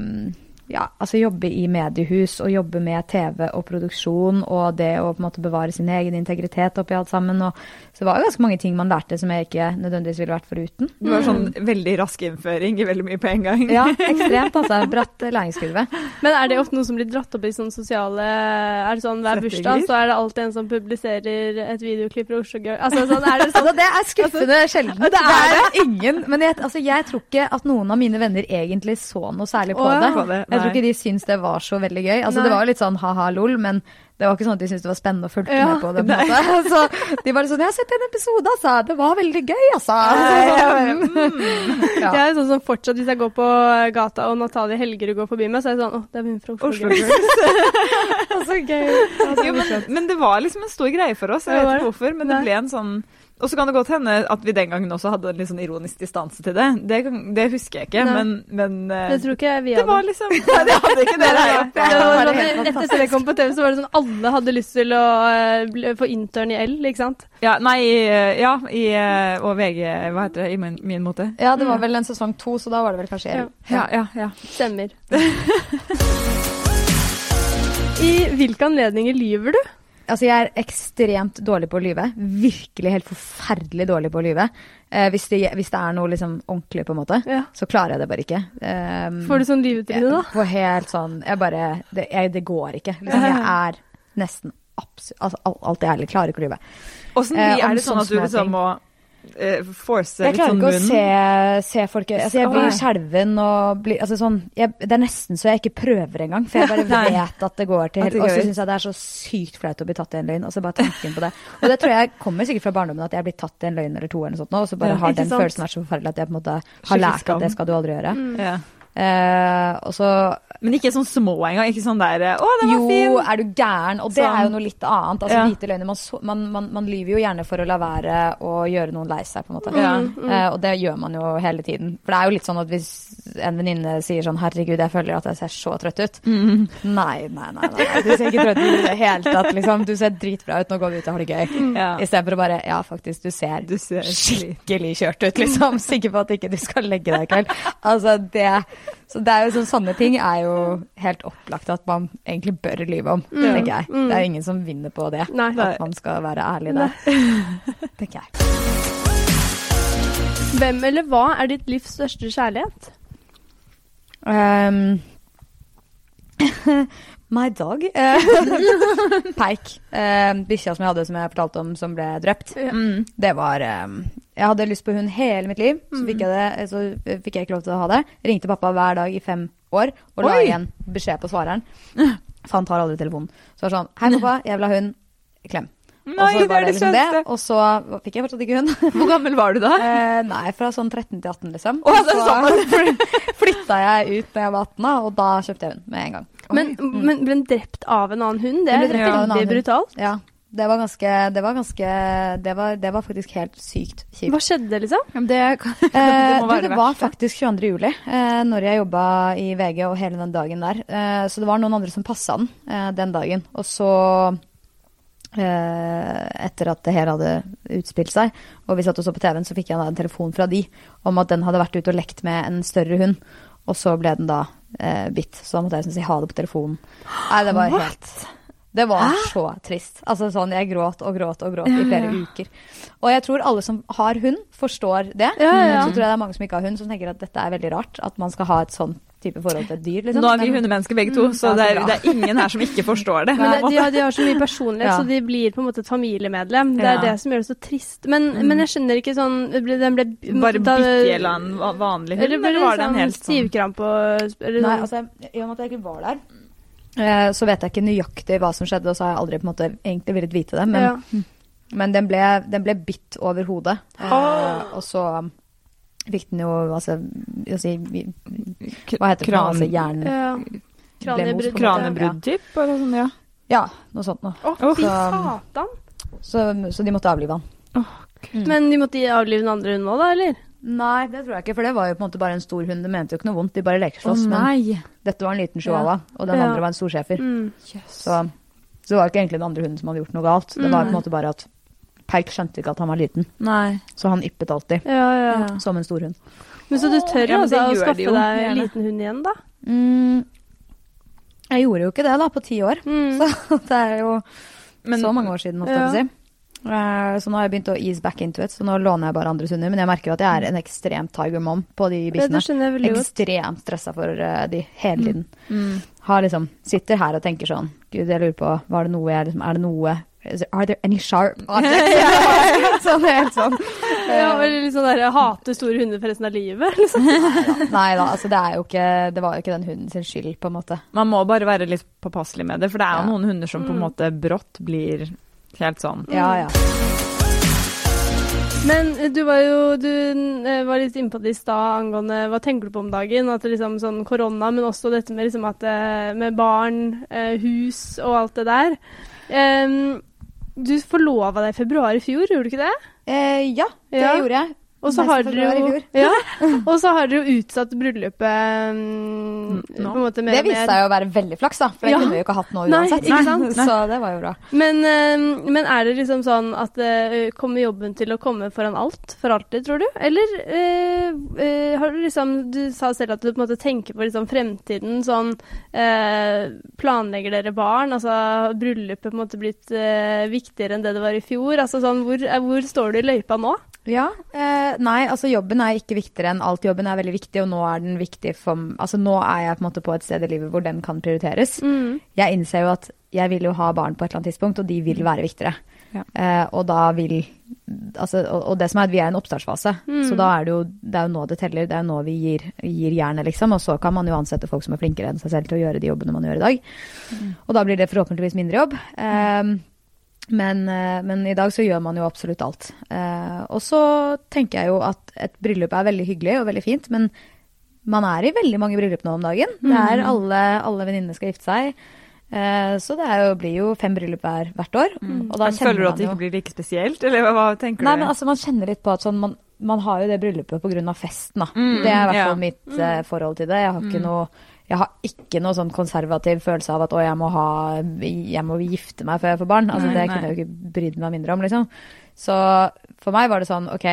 ja, altså jobbe i mediehus og jobbe med TV og produksjon og det å på en måte bevare sin egen integritet oppi alt sammen. Og, så det var jo ganske mange ting man lærte som jeg ikke nødvendigvis ville vært foruten. Det var sånn veldig rask innføring i veldig mye på en gang. Ja, [laughs] ekstremt, altså. Bratt læringskurve. Men er det ofte noe som blir dratt opp i sånne sosiale Er det sånn hver bursdag, så er det alltid en som publiserer et videoklipp fra Oslo Girl? Altså sånn, er det sånn? Altså, det er skuffende sjelden. Det er det. ingen Men jeg, altså, jeg tror ikke at noen av mine venner egentlig så noe særlig på Åh, det. På det, Jeg tror ikke de syns det var så veldig gøy. Altså, Nei. det var jo litt sånn ha-ha lol, men det var ikke sånn at de syntes det var spennende og fulgte Ja, med på det. på en måte. [laughs] Så de var sånn 'Jeg har sett en episode, altså. Det var veldig gøy, altså'. [laughs] Ja. Jeg er sånn som fortsatt, hvis jeg går på gata og Natalie Helgerud går forbi meg, så er jeg sånn Å, det er hun fra Oslo, Oslo Girls. Girls. [laughs] Så gøy. Jo, men, men det var liksom en stor greie for oss. Jeg vet ikke hvorfor, men det ble en sånn Og så kan det godt hende at vi den gangen også hadde en litt sånn ironisk distanse til det. Det, det husker jeg ikke, Nei. men, men uh, Det tror ikke jeg vi det hadde. var liksom [laughs] Nei, det hadde ikke dere. Det gjort. sånn, etter at det kom på TV, så var det sånn alle hadde lyst til å uh, få intern i L, ikke sant? Ja, nei, eh, ja, i, og VG, hva heter det, i min, min måte. Ja, det var vel en sesong to, så da var det vel kanskje Ja. Ja, ja, ja. Stemmer. [laughs] I hvilke anledninger lyver du? Altså, jeg er ekstremt dårlig på å lyve. Virkelig helt forferdelig dårlig på å lyve. Eh, hvis, det, hvis det er noe liksom ordentlig, på en måte, Ja. så klarer jeg det bare ikke. Um, Får du sånn lyvetryne, da? Får helt sånn Jeg bare Det, jeg, det går ikke. Liksom, jeg er nesten absolutt altså, alt- jeg er, Klarer ikke å lyve. Åssen Eh, er det sånn at du liksom må eh, force Jeg litt klarer sånn ikke å se, se folk altså, Jeg blir skjelven og blir altså, sånn, jeg, Det er nesten så jeg ikke prøver engang, for jeg bare [laughs] vet at det går til Og så syns jeg det er så sykt flaut å bli tatt i en løgn. Og så bare tanken på det. Og det tror jeg kommer sikkert fra barndommen, at jeg blir blitt tatt i en løgn eller to, eller noe sånt, og så bare Ja, har den sant? følelsen vært så forferdelig at jeg på en måte har lært at det skal du aldri gjøre. Mm. Ja. Eh, Men ikke sånn små engang? Ikke sånn der eh, 'Å, den var Jo, fin'. er du gæren? Og det Sånn. er jo noe litt annet. Altså Ja. hvite løgner. Man, man, man, man lyver jo gjerne for å la være å gjøre noen lei seg, på en måte. Ja. Mm, Eh, og det gjør man jo hele tiden. For det er jo litt sånn at hvis en venninne sier sånn 'herregud, jeg føler at jeg ser så trøtt ut'. Mm. Nei, nei, nei, nei. Du ser ikke trøtt ut i det hele tatt, liksom. Du ser dritbra ut, nå går vi ut og har det gøy. Ja. Istedenfor å bare Ja, faktisk, du ser Du ser skikkelig kjørt ut, [laughs] liksom. Sikker på at ikke du skal legge deg i kveld. Altså, det Så det er jo sånn, sånne ting er jo helt opplagt at man egentlig bør lyve om, tenker jeg. Mm. Det er jo ingen som vinner på det. Nei. At man skal være ærlig der. [laughs] Tenker jeg. Hvem eller hva er ditt livs største kjærlighet? Um, [laughs] my dog. Eh, Peik. Um, Bikkja som jeg hadde, som jeg fortalte om, som ble drept. Mm. Det var um, Jeg hadde lyst på hund hele mitt liv, så fikk jeg, det, så fikk jeg ikke lov til å ha det. Ringte pappa hver dag i fem år og la Oi! igjen beskjed på svareren. For han tar aldri telefonen. Så var det sånn Hei, pappa, jeg vil ha hund. Klem. og Nei, så det var er det liksom det. Og så fikk jeg fortsatt ikke hund. [laughs] Hvor gammel var du da? Eh, nei, fra sånn 13 til 18, liksom. Og det er så [laughs] flytta jeg ut da jeg var 18, da, og da kjøpte jeg hund med en gang. Men, men ble den drept av en annen hund? Det er veldig brutalt. Ja, det var ganske Det var ganske Det var, det var faktisk helt sykt kjipt. Hva skjedde, liksom? Det, [laughs] kan, Eh, må du, det det var faktisk 22. juli, eh, når jeg jobba i VG og hele den dagen der. Eh, så det var noen andre som passa den eh, den dagen. Og så, etter at det her hadde utspilt seg, og vi satt og så på TV-en, så fikk jeg en telefon fra de om at den hadde vært ute og lekt med en større hund. Og så ble den da bitt. Så da måtte jeg liksom si ha det på telefonen. Nei, det var helt Det var så trist. Altså sånn, Jeg gråt og gråt og gråt i flere uker. Og jeg tror alle som har hund, forstår det. Ja, ja. Så tror jeg det er mange som ikke har hund, som tenker at dette er veldig rart. At man skal ha et sånn type forhold til et dyr. Liksom. Nå er vi hundemennesker begge to, så ja, så det er, det er ingen her som ikke forstår det. [laughs] Men det, de, har, de har så mye personlighet, Ja. så de blir på en måte et familiemedlem. Det er Ja. det som gjør det så trist. Men, men jeg skjønner ikke sånn ble- Den ble Bare eller annen vanlig hund, Eller ble eller var det en sånn helt sånn stivkrampe og eller Nei, sånn? altså, I og med at jeg ikke var der, så vet jeg ikke nøyaktig hva som skjedde, og så har jeg aldri på en måte egentlig villet vite det. Men, ja. men den, ble, den ble bitt over hodet. Ah. og så fikk den jo altså jeg si, Hva heter det? for noe? Altså, jern... ja. Kranebrudd, Kranebrudd, typ? Eller sånn, ja. Ja, noe sånt noe. Fy Så- satan! Så, så de måtte avlive han. Mm. Men de måtte avlive den andre hunden òg, da, eller? Nei, det tror jeg ikke, for det var jo på en måte bare en stor hund. Det mente jo ikke noe vondt, de bare lekeslåss. Oh, men dette var en liten chihuahua, og den Ja. andre var en storschæfer. Mm. Så, så det var ikke egentlig den andre hunden som hadde gjort noe galt. Det var på en måte bare at Perk skjønte ikke at han var liten, Nei. så han yppet alltid. Ja, ja. Ja. Som en stor hund. Men så du tør Ja, altså å de skaffe jo, deg en liten hund igjen, da? Mm, jeg gjorde jo ikke det da, på ti år. Mm. [laughs] Så det er jo Men- så mange år siden, holdt jeg på å si. Eh, Så nå har jeg begynt å ease back into it, så nå låner jeg bare andres hunder. Men jeg merker at jeg er en ekstremt tiger mom på de bikkjene. Ekstremt stressa for eh, de hele tiden. Mm. Har liksom, sitter her og tenker sånn Gud, jeg lurer på var det noe jeg liksom, Er det noe there- Are there any sharp [laughs] objects? sånn helt sånn. [laughs] Ja, eller liksom sånn der, Hate hater store hunder for resten av livet. Liksom. [laughs] Nei da, altså det er jo ikke Det var jo ikke den hunden sin skyld, på en måte. Man må bare være litt påpasselig med det, for det er jo Ja. noen hunder som på en Mm. måte brått blir helt sånn Ja, ja. Men du var jo du eh, var litt inne på det i stad angående hva tenker du på om dagen? At det liksom sånn korona, men også dette med liksom at eh, med barn, eh, hus og alt det der. Um, du forlova deg i februar i fjor, gjorde du ikke det? Eh, ja, det Ja. gjorde jeg. Og så har dere jo ja, [laughs] Og så har dere jo utsatt bryllupet mm, på en måte mer Det viste seg jo å være veldig flaks, da. For det Ja. kunne vi jo ikke hatt nå Nei, uansett. ikke sant? [laughs] Så det var jo bra. Men, eh, men er det liksom sånn at eh, kommer jobben til å komme foran alt for alltid, tror du? Eller eh, eh, har du liksom Du sa selv at du på en måte tenker på liksom fremtiden sånn eh, Planlegger dere barn? Altså har bryllupet på en måte blitt eh, viktigere enn det det var i fjor? Altså sånn hvor, eh, hvor står du i løypa nå? Ja, eh, Nei, altså jobben er ikke viktigere enn alt. Jobben er veldig viktig, og nå er den viktig for Altså nå er jeg på en måte på et sted i livet hvor den kan prioriteres. Mm. Jeg innser jo at jeg vil jo ha barn på et eller annet tidspunkt, og de vil være viktigere. Ja. Eh, og da vil altså, og, og det som er at vi er i en oppstartsfase, Mm. så da er det jo det er jo nå det teller. Det er jo nå vi gir, gir jernet, liksom. Og så kan man jo ansette folk som er flinkere enn seg selv til å gjøre de jobbene man gjør i dag. Og da blir det forhåpentligvis mindre jobb. Eh, men, eh, men i dag så gjør man jo absolutt alt. Eh, og så tenker jeg jo at et bryllup er veldig hyggelig og veldig fint, men man er i veldig mange bryllup nå om dagen. Det er alle, alle venninnene skal gifte seg. Eh, så det jo, blir jo fem bryllup hver, hvert år. Men Føler du at det ikke blir like spesielt, eller hva, tenker Nei, du? men altså man kjenner litt på at sånn man, man har jo det bryllupet pga. festen, da. Mm, det er i hvert ja. fall mitt mm. forhold til det. Jeg har ikke noe jeg har ikke noe sånn konservativ følelse av at å, jeg må, ha, jeg må gifte meg før jeg får barn. Altså, Nei, det nei. kunne jeg jo ikke brydd meg mindre om, liksom. Så for meg var det sånn, ok,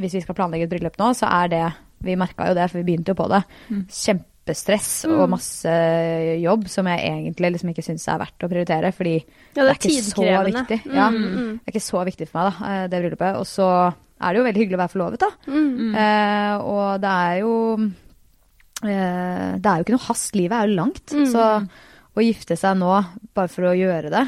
hvis vi skal planlegge et bryllup nå, så er det Vi merka jo det, for vi begynte jo på det. Mm. Kjempestress og masse jobb som jeg egentlig liksom ikke syns er verdt å prioritere, fordi Ja, det er ikke så viktig. Mm, ja, det er ikke så viktig for meg, da, eh, det bryllupet. Og så er det jo veldig hyggelig å være forlovet, da. mm. Eh, og det er jo eh, Det er jo ikke noe hast. Livet er jo langt. Mm. Så å gifte seg nå bare for å gjøre det,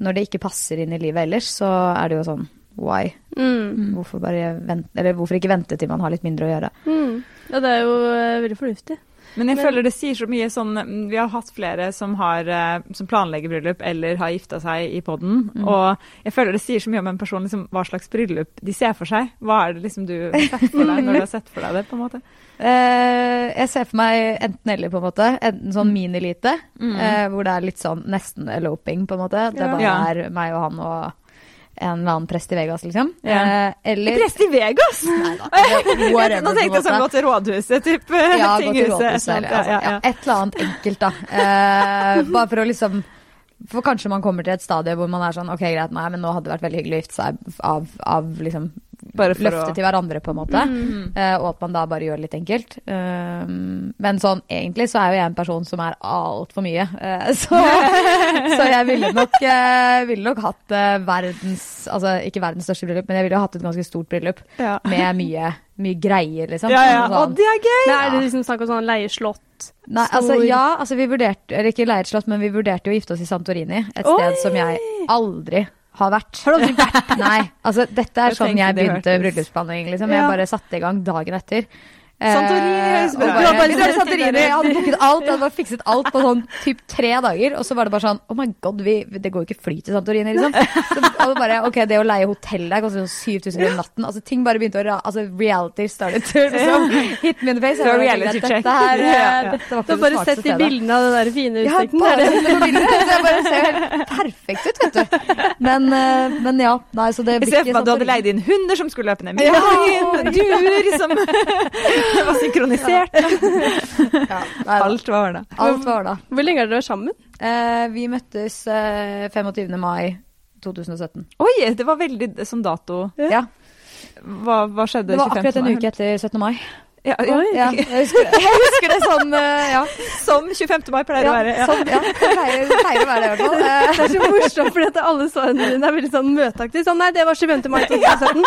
når det ikke passer inn i livet ellers, så er det jo sånn why? Mm. Hvorfor, bare vente, eller hvorfor ikke vente til man har litt mindre å gjøre? Mm. Ja, det er jo eh, veldig fornuftig. Men jeg Men- føler det sier så mye sånn mm, Vi har hatt flere som, har, eh, som planlegger bryllup eller har gifta seg i poden. Mm. Og jeg føler det sier så mye om en person liksom, hva slags bryllup de ser for seg. Hva er det liksom du har sett for deg når du har sett for deg det? på en måte? Uh, [laughs] jeg ser for meg enten eller, på en måte. Enten sånn minilite, Mm. uh, hvor det er litt sånn nesten eloping, på en måte. Det bare Ja. er meg og han og en eller annen prest i Vegas, liksom. Ja. Eh, eller Prest i Vegas! Nei da, [laughs] whatever, Nå tenkte jeg sånn gå til rådhuset, typ. Ja, gå [laughs] til rådhuset et eller altså, Ja, ja, et eller annet enkelt, da. Eh, bare for å liksom For kanskje man kommer til et stadie hvor man er sånn OK, greit, nei, men nå hadde det vært veldig hyggelig å gifte seg av, av liksom løfte å- til hverandre, på en måte. Mm. Uh, og at man da bare gjør det litt enkelt. Uh, men sånn egentlig så er jo jeg en person som er altfor mye. Uh, [laughs] så, [laughs] så jeg ville nok, eh, ville nok hatt verdens Altså ikke verdens største bryllup, men jeg ville hatt et ganske stort bryllup Ja. med mye, mye greier, liksom. Ja, ja. Sånn- Å, det er gøy! Er det liksom snakk om sånn leie slott? Nei, altså ja, altså vi vurderte, eller ikke leie et slott, men vi vurderte jo å gifte oss i Santorini. Et Oi! sted som jeg aldri har vært. Har du aldri vært Nei, altså dette er Jeg sånn jeg begynte bryllupsplanlegging, liksom. Ja. Jeg bare satte i gang dagen etter. Santorini Eh, til sett Santorini, [laughs] jeg hadde booket alt, jeg hadde bare fikset alt på sånn typ tre dager. Og så var det bare sånn Oh my god, vi, det går jo ikke fly til Santorini, liksom. Så, og bare, ok, det å leie hotell der koster sånn 7000 kroner natten. Altså ting bare begynte å Altså reality started to liksom, hit me in the face. Bare, reality dette her, eh, Ja, ja. Dette var bare [laughs] sett de bildene av den der fine utsikten. Ja, bare bare ser helt perfekt ut, vet du. Men, eh, men ja, nei, så det Jeg ser for meg du hadde leid inn hunder som skulle løpe ned Ja. middagen, duer som [laughs] var synkronisert. Ja, Alt var ordna. Alt var da. Hvor lenge har dere vært sammen? Eh, vi møttes eh, 25. mai 2017. Oi, det var veldig sånn dato. Ja. Hva, hva skjedde Det var akkurat en uke etter 17. mai. Ja, ja. Ja, jeg, husker det. jeg husker det sånn, eh, ja. Som 25. mai pleier å være. Ja. som, ja. Det pleier, pleier å være det, i hvert fall. [laughs] Det er så morsomt, for alle svarene dine er veldig sånn møteaktige. Sånn, nei, det var 25. mai [laughs] 2017.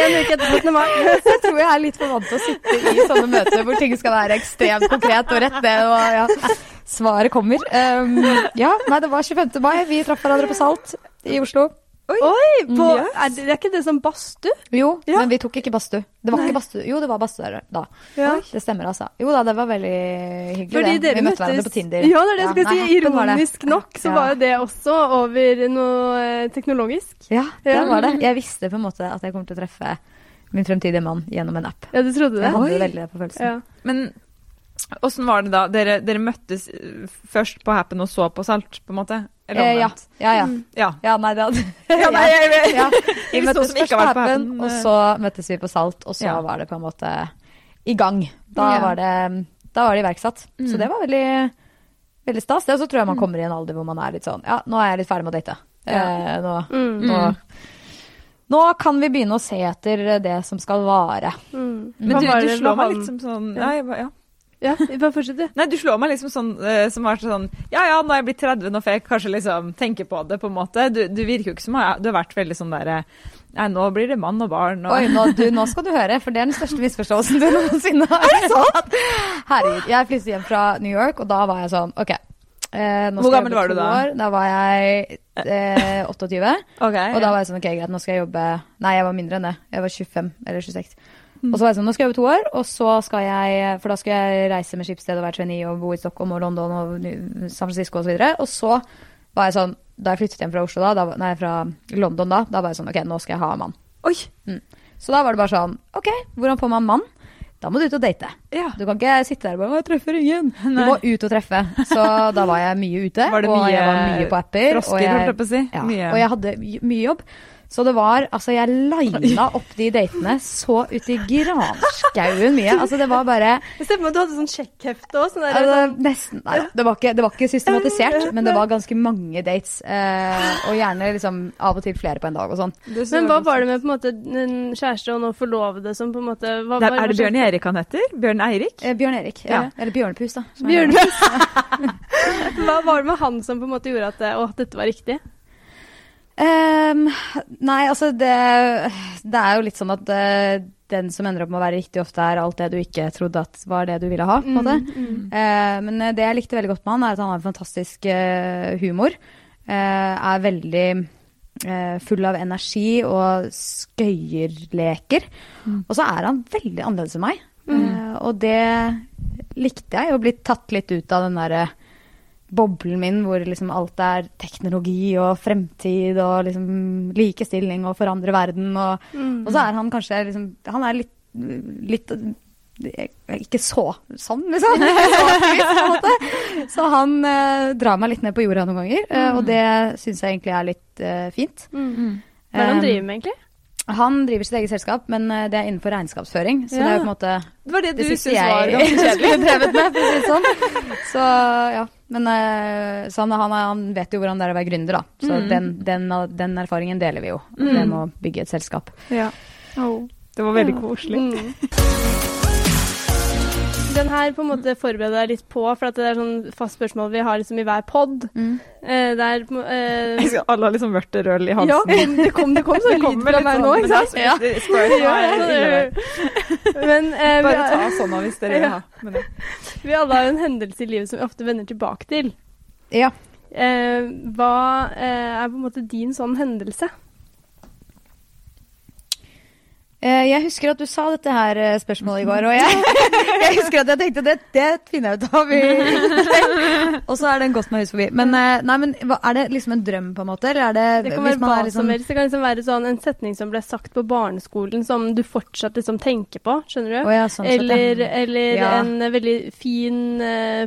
en uke etter 17. mai. [laughs] jeg tror jeg er litt for vant til å sitte i sånne møter hvor ting skal være ekstremt konkret og rett ned. Og, ja. Svaret kommer. Um, ja, nei, det var 25. mai. Vi traff hverandre på Salt i Oslo. Oi, på, Yes. er, det, er ikke det som badstue? Jo, Ja. men vi tok ikke badstue. Det var ikke badstue. Jo, det var badstue der da. Ja. Det stemmer, altså. Jo da, det var veldig hyggelig. Fordi det. vi møtte hverandre på Tinder. Ja, det er det jeg skulle nei, si. det. Ironisk nok så Ja. var jo det også over noe eh, teknologisk. Ja, det Ja. var det. Jeg visste på en måte at jeg kom til å treffe min fremtidige mann gjennom en app. Ja, du trodde det? Jeg hadde Oi. veldig det på følelsen. Ja. Men Åssen var det da? Dere, dere møttes eh, først på Happen og så på Salt, på en måte? Eller Eh, ja. Ja, ja. Mm. ja. Ja, nei, det hadde [laughs] Ja, nei, jeg. [laughs] Vi [laughs] møttes først på happen, på Happen, og eh. så møttes vi på Salt, og så Ja. var det på en måte i gang. Da Ja. var det Da var det iverksatt. Mm. Så det var veldig, veldig stas. Det, og så tror jeg man kommer i en alder hvor man er litt sånn Ja, nå er jeg litt ferdig med å date. Eh, nå, Mm. nå, nå kan vi begynne å se etter det som skal vare. Mm. Men du, du slår meg litt som sånn Ja. Nei, ja. Ja, bare fortsett, du. Nei, du slår meg liksom sånn som som vært sånn Ja ja, nå er jeg blitt 30, nå får jeg kanskje liksom tenke på det, på en måte. Du, du virker jo ikke som Du har vært veldig sånn derre Nei, nå blir det mann og barn og Oi, nå, du, nå skal du høre, for det er den største misforståelsen du [laughs] noensinne har Er det sant? Herregud. Jeg flyttet hjem fra New York, og da var jeg sånn OK. Eh, Hvor gammel var du da? År. Da var jeg eh, [laughs] 28. Okay, Og da var jeg sånn, ok, greit, nå skal jeg jobbe Nei, jeg var mindre enn det. Jeg var 25 eller 26. Og så var jeg sånn, nå skal jeg jobbe to år, og så skal jeg For da skal jeg reise med Skipsted og være trainee og bo i Stockholm og London og San Francisco og så. Og så var jeg sånn Da jeg flyttet hjem fra Oslo da, da nei, fra London da, da var jeg sånn, ok, nå skal jeg ha mann. Oi! Så da var det bare sånn, ok, hvordan får man mann? Da må du ut og date. Ja. Du kan ikke sitte der og bare jeg treffer ingen'. [laughs] Du Nei. må ut og treffe. Så da var jeg mye ute, Var det og jeg var mye på apper. og jeg- jeg si. ja, Mye. og jeg hadde mye jobb. Så det var Altså, jeg lina opp de datene så ut i granskauen mye. Altså, det var bare Jeg ser på meg at du hadde sånn sjekkhefte òg. Sånn altså, sånn, Nesten Nei da. Det, var ikke- det var ikke systematisert, men det var ganske mange dates. Eh, og gjerne liksom av og til flere på en dag og sånn. Men hva var det med på en måte en kjæreste og nå forlovede som på en måte hva, Det er, det Bjørn Erik han heter? Bjørn Eirik? Eh, Bjørn Erik. Ja. Eller Bjørnepus, da. Bjørnepus. [laughs] Hva var det med han som på en måte gjorde at, å, at dette var riktig? Ehm, nei, altså det, det er jo litt sånn at eh, den som ender opp med å være riktig, ofte er alt det du ikke trodde at var det du ville ha. måte. Mm, Uh, men eh, det jeg likte veldig godt med han, er at han har en fantastisk uh, humor. Er veldig full av energi og skøyerleker. Og så er han veldig annerledes enn meg. Eh, og det likte jeg, å bli tatt litt ut av den derre boblen min hvor liksom alt er teknologi og fremtid og liksom likestilling og forandre verden. Og, mm. og så er han kanskje liksom Han er litt, litt ikke så sånn, liksom. [laughs] Så, han eh, drar meg litt ned på jorda noen ganger, mm. og det syns jeg egentlig er litt eh, fint. Mm. Hva er det han Um, driver med, egentlig? Han driver sitt eget selskap, men eh, det er innenfor regnskapsføring. Så det er jo på en måte Det var det du syntes var ganske [laughs] kjedelig. drevet med, for å si det sånn. Så ja. Men eh, så han, han, vet jo hvordan det er å være gründer, da. Så Mm. den, den, den erfaringen deler vi jo. Mm. Det med å bygge et selskap. Ja. Det var veldig koselig. Mm. Den her på en måte forbereder jeg litt på, for at det er sånn fast spørsmål vi har liksom i hver pod. Mm. Eh, der eh, skal- Alle har liksom vørterøl i halsen. Ja, [laughs] det kom, det kom sånn lyd fra meg nå, ikke sant? Ja. Men eh, vi, Bare ta sånn av hvis dere vil ha. Men [laughs] vi alle har en hendelse i livet som vi ofte vender tilbake til. Ja. Eh, hva eh, er på en måte din sånn hendelse? Eh, Jeg husker at du sa dette her eh, spørsmålet i går, og jeg, [laughs] jeg husker at jeg tenkte det, det finner jeg ut av. [laughs] Og så er den gått meg hus forbi. Men, eh, nei, men er det liksom en drøm, på en måte? Eller er det, Det kan være hva liksom- som helst. Det kan liksom være sånn en setning som ble sagt på barneskolen som du fortsatt liksom tenker på, skjønner du? Oh, ja, sånn sett, ja. eller eller Ja. en eh, veldig fin uh,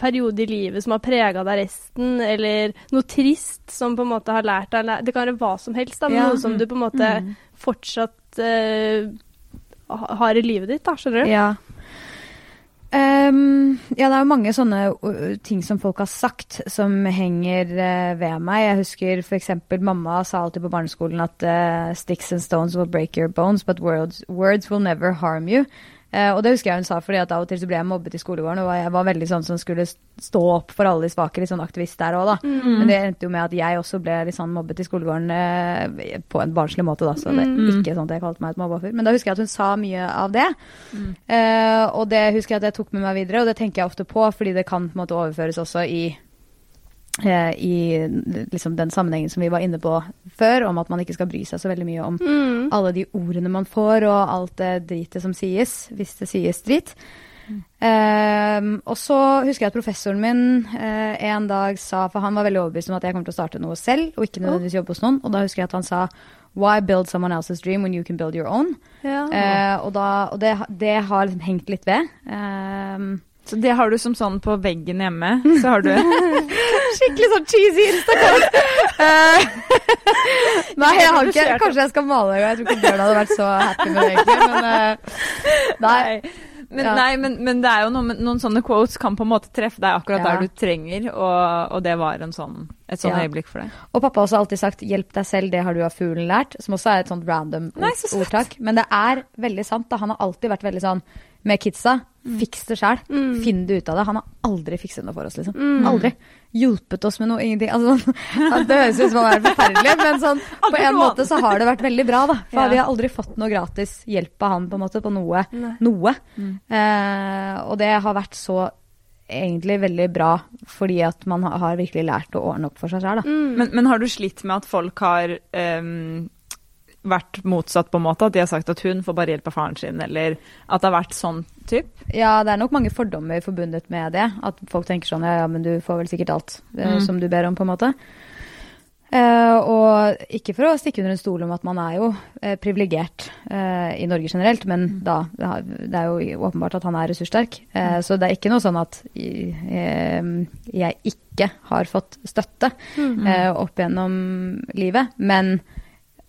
periode i livet som har prega deg resten, eller noe trist som på en måte har lært deg Det kan være hva som helst, da, men noe som du på en måte Mm. fortsatt ha- har i livet ditt, da, skjønner du? Ja. Um, ja, det er jo mange sånne uh, ting som folk har sagt som henger uh, ved meg. Jeg husker f.eks. mamma sa alltid på barneskolen at uh, 'sticks and stones will break your bones, but words, words will never harm you'. Eh, og det husker jeg hun sa, fordi at av og til så ble jeg mobbet i skolegården, og jeg var veldig sånn som skulle stå opp for alle de svake, litt sånn aktivist der òg, da. Mm. Men det endte jo med at jeg også ble litt sånn mobbet i skolegården eh, på en barnslig måte, da. Så det er Mm. ikke sånn at jeg kalte meg et mobbeoffer. Men da husker jeg at hun sa mye av det. Mm. Eh, og det husker jeg at jeg tok med meg videre, og det tenker jeg ofte på, fordi det kan på en måte overføres også i i liksom den sammenhengen som vi var inne på før, om at man ikke skal bry seg så veldig mye om Mm. alle de ordene man får, og alt det dritet som sies, hvis det sies drit. Ehm, og så husker jeg at professoren min eh, en dag sa, for han var veldig overbevist om at jeg kommer til å starte noe selv, og ikke nødvendigvis jobbe hos noen, og da husker jeg at han sa Why build someone else's dream when you can build your own? Ja. Eh, og da, og det, det har liksom hengt litt ved. Ehm, Så det har du som sånn på veggen hjemme. Så har du [laughs] Skikkelig sånn cheesy Instagram. [laughs] Eh, nei, jeg har ikke Kanskje jeg skal male en gang. Jeg tror ikke Bjørn hadde vært så happy med det, egentlig. Men eh, nei. Men, Ja. nei, men, men det er jo noe, noen sånne quotes kan på en måte treffe deg akkurat Ja. der du trenger, og, og det var en sånn, et sånn Ja. øyeblikk for deg. Og pappa har også alltid sagt 'hjelp deg selv, det har du av fuglen lært', som også er et sånt random Nei, så ordtak. Men det er veldig sant. da. Han har alltid vært veldig sånn med kidsa. Mm. Fiks det sjæl. Finn det ut av det. Han har aldri fikset noe for oss, liksom. Aldri. Hjulpet oss med noe, ingenting. Altså, sånn, [laughs] det høres ut som han er forferdelig, men sånn, [laughs] på en måte så har det vært veldig bra, da. For Ja. vi har aldri fått noe gratis hjelp av han på en måte, på noe. Noe. Mm. Eh, og det har vært så egentlig veldig bra, fordi at man har- virkelig lært å ordne opp for seg sjøl, da. Mm. Men, men har du slitt med at folk har ehm, vært motsatt, på en måte? At de har sagt at hun får bare hjelp av faren sin, eller at det har vært sånn typ? Ja, det er nok mange fordommer forbundet med det. At folk tenker sånn ja, ja, men du får vel sikkert alt eh, Mm. som du ber om, på en måte. Uh, og ikke for å stikke under en stol om at man er jo uh, privilegert uh, i Norge generelt, men da det er jo åpenbart at han er ressurssterk. Mm. Så det er ikke noe sånn at jeg ikke har fått støtte eh, opp gjennom livet. Men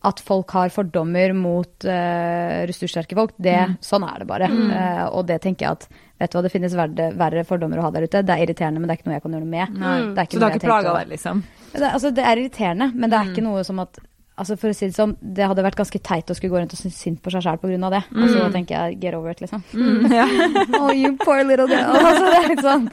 at folk har fordommer mot uh, ressurssterke folk, det, sånn er det bare. Eh, og det tenker jeg at vet du hva, det finnes verre, verre fordommer å ha der ute. Det er irriterende, men det er ikke noe jeg kan gjøre noe med. Mm. Det Så du har ikke plaga deg, liksom? det, altså, det er irriterende, men det er ikke noe som at altså For å si det sånn, det hadde vært ganske teit å skulle gå rundt og synes synd på seg sjæl pga. det. Altså, da tenker jeg get over it, liksom. Mm, [laughs] ja. oh, you poor little girl. [laughs] Altså, det er litt sånn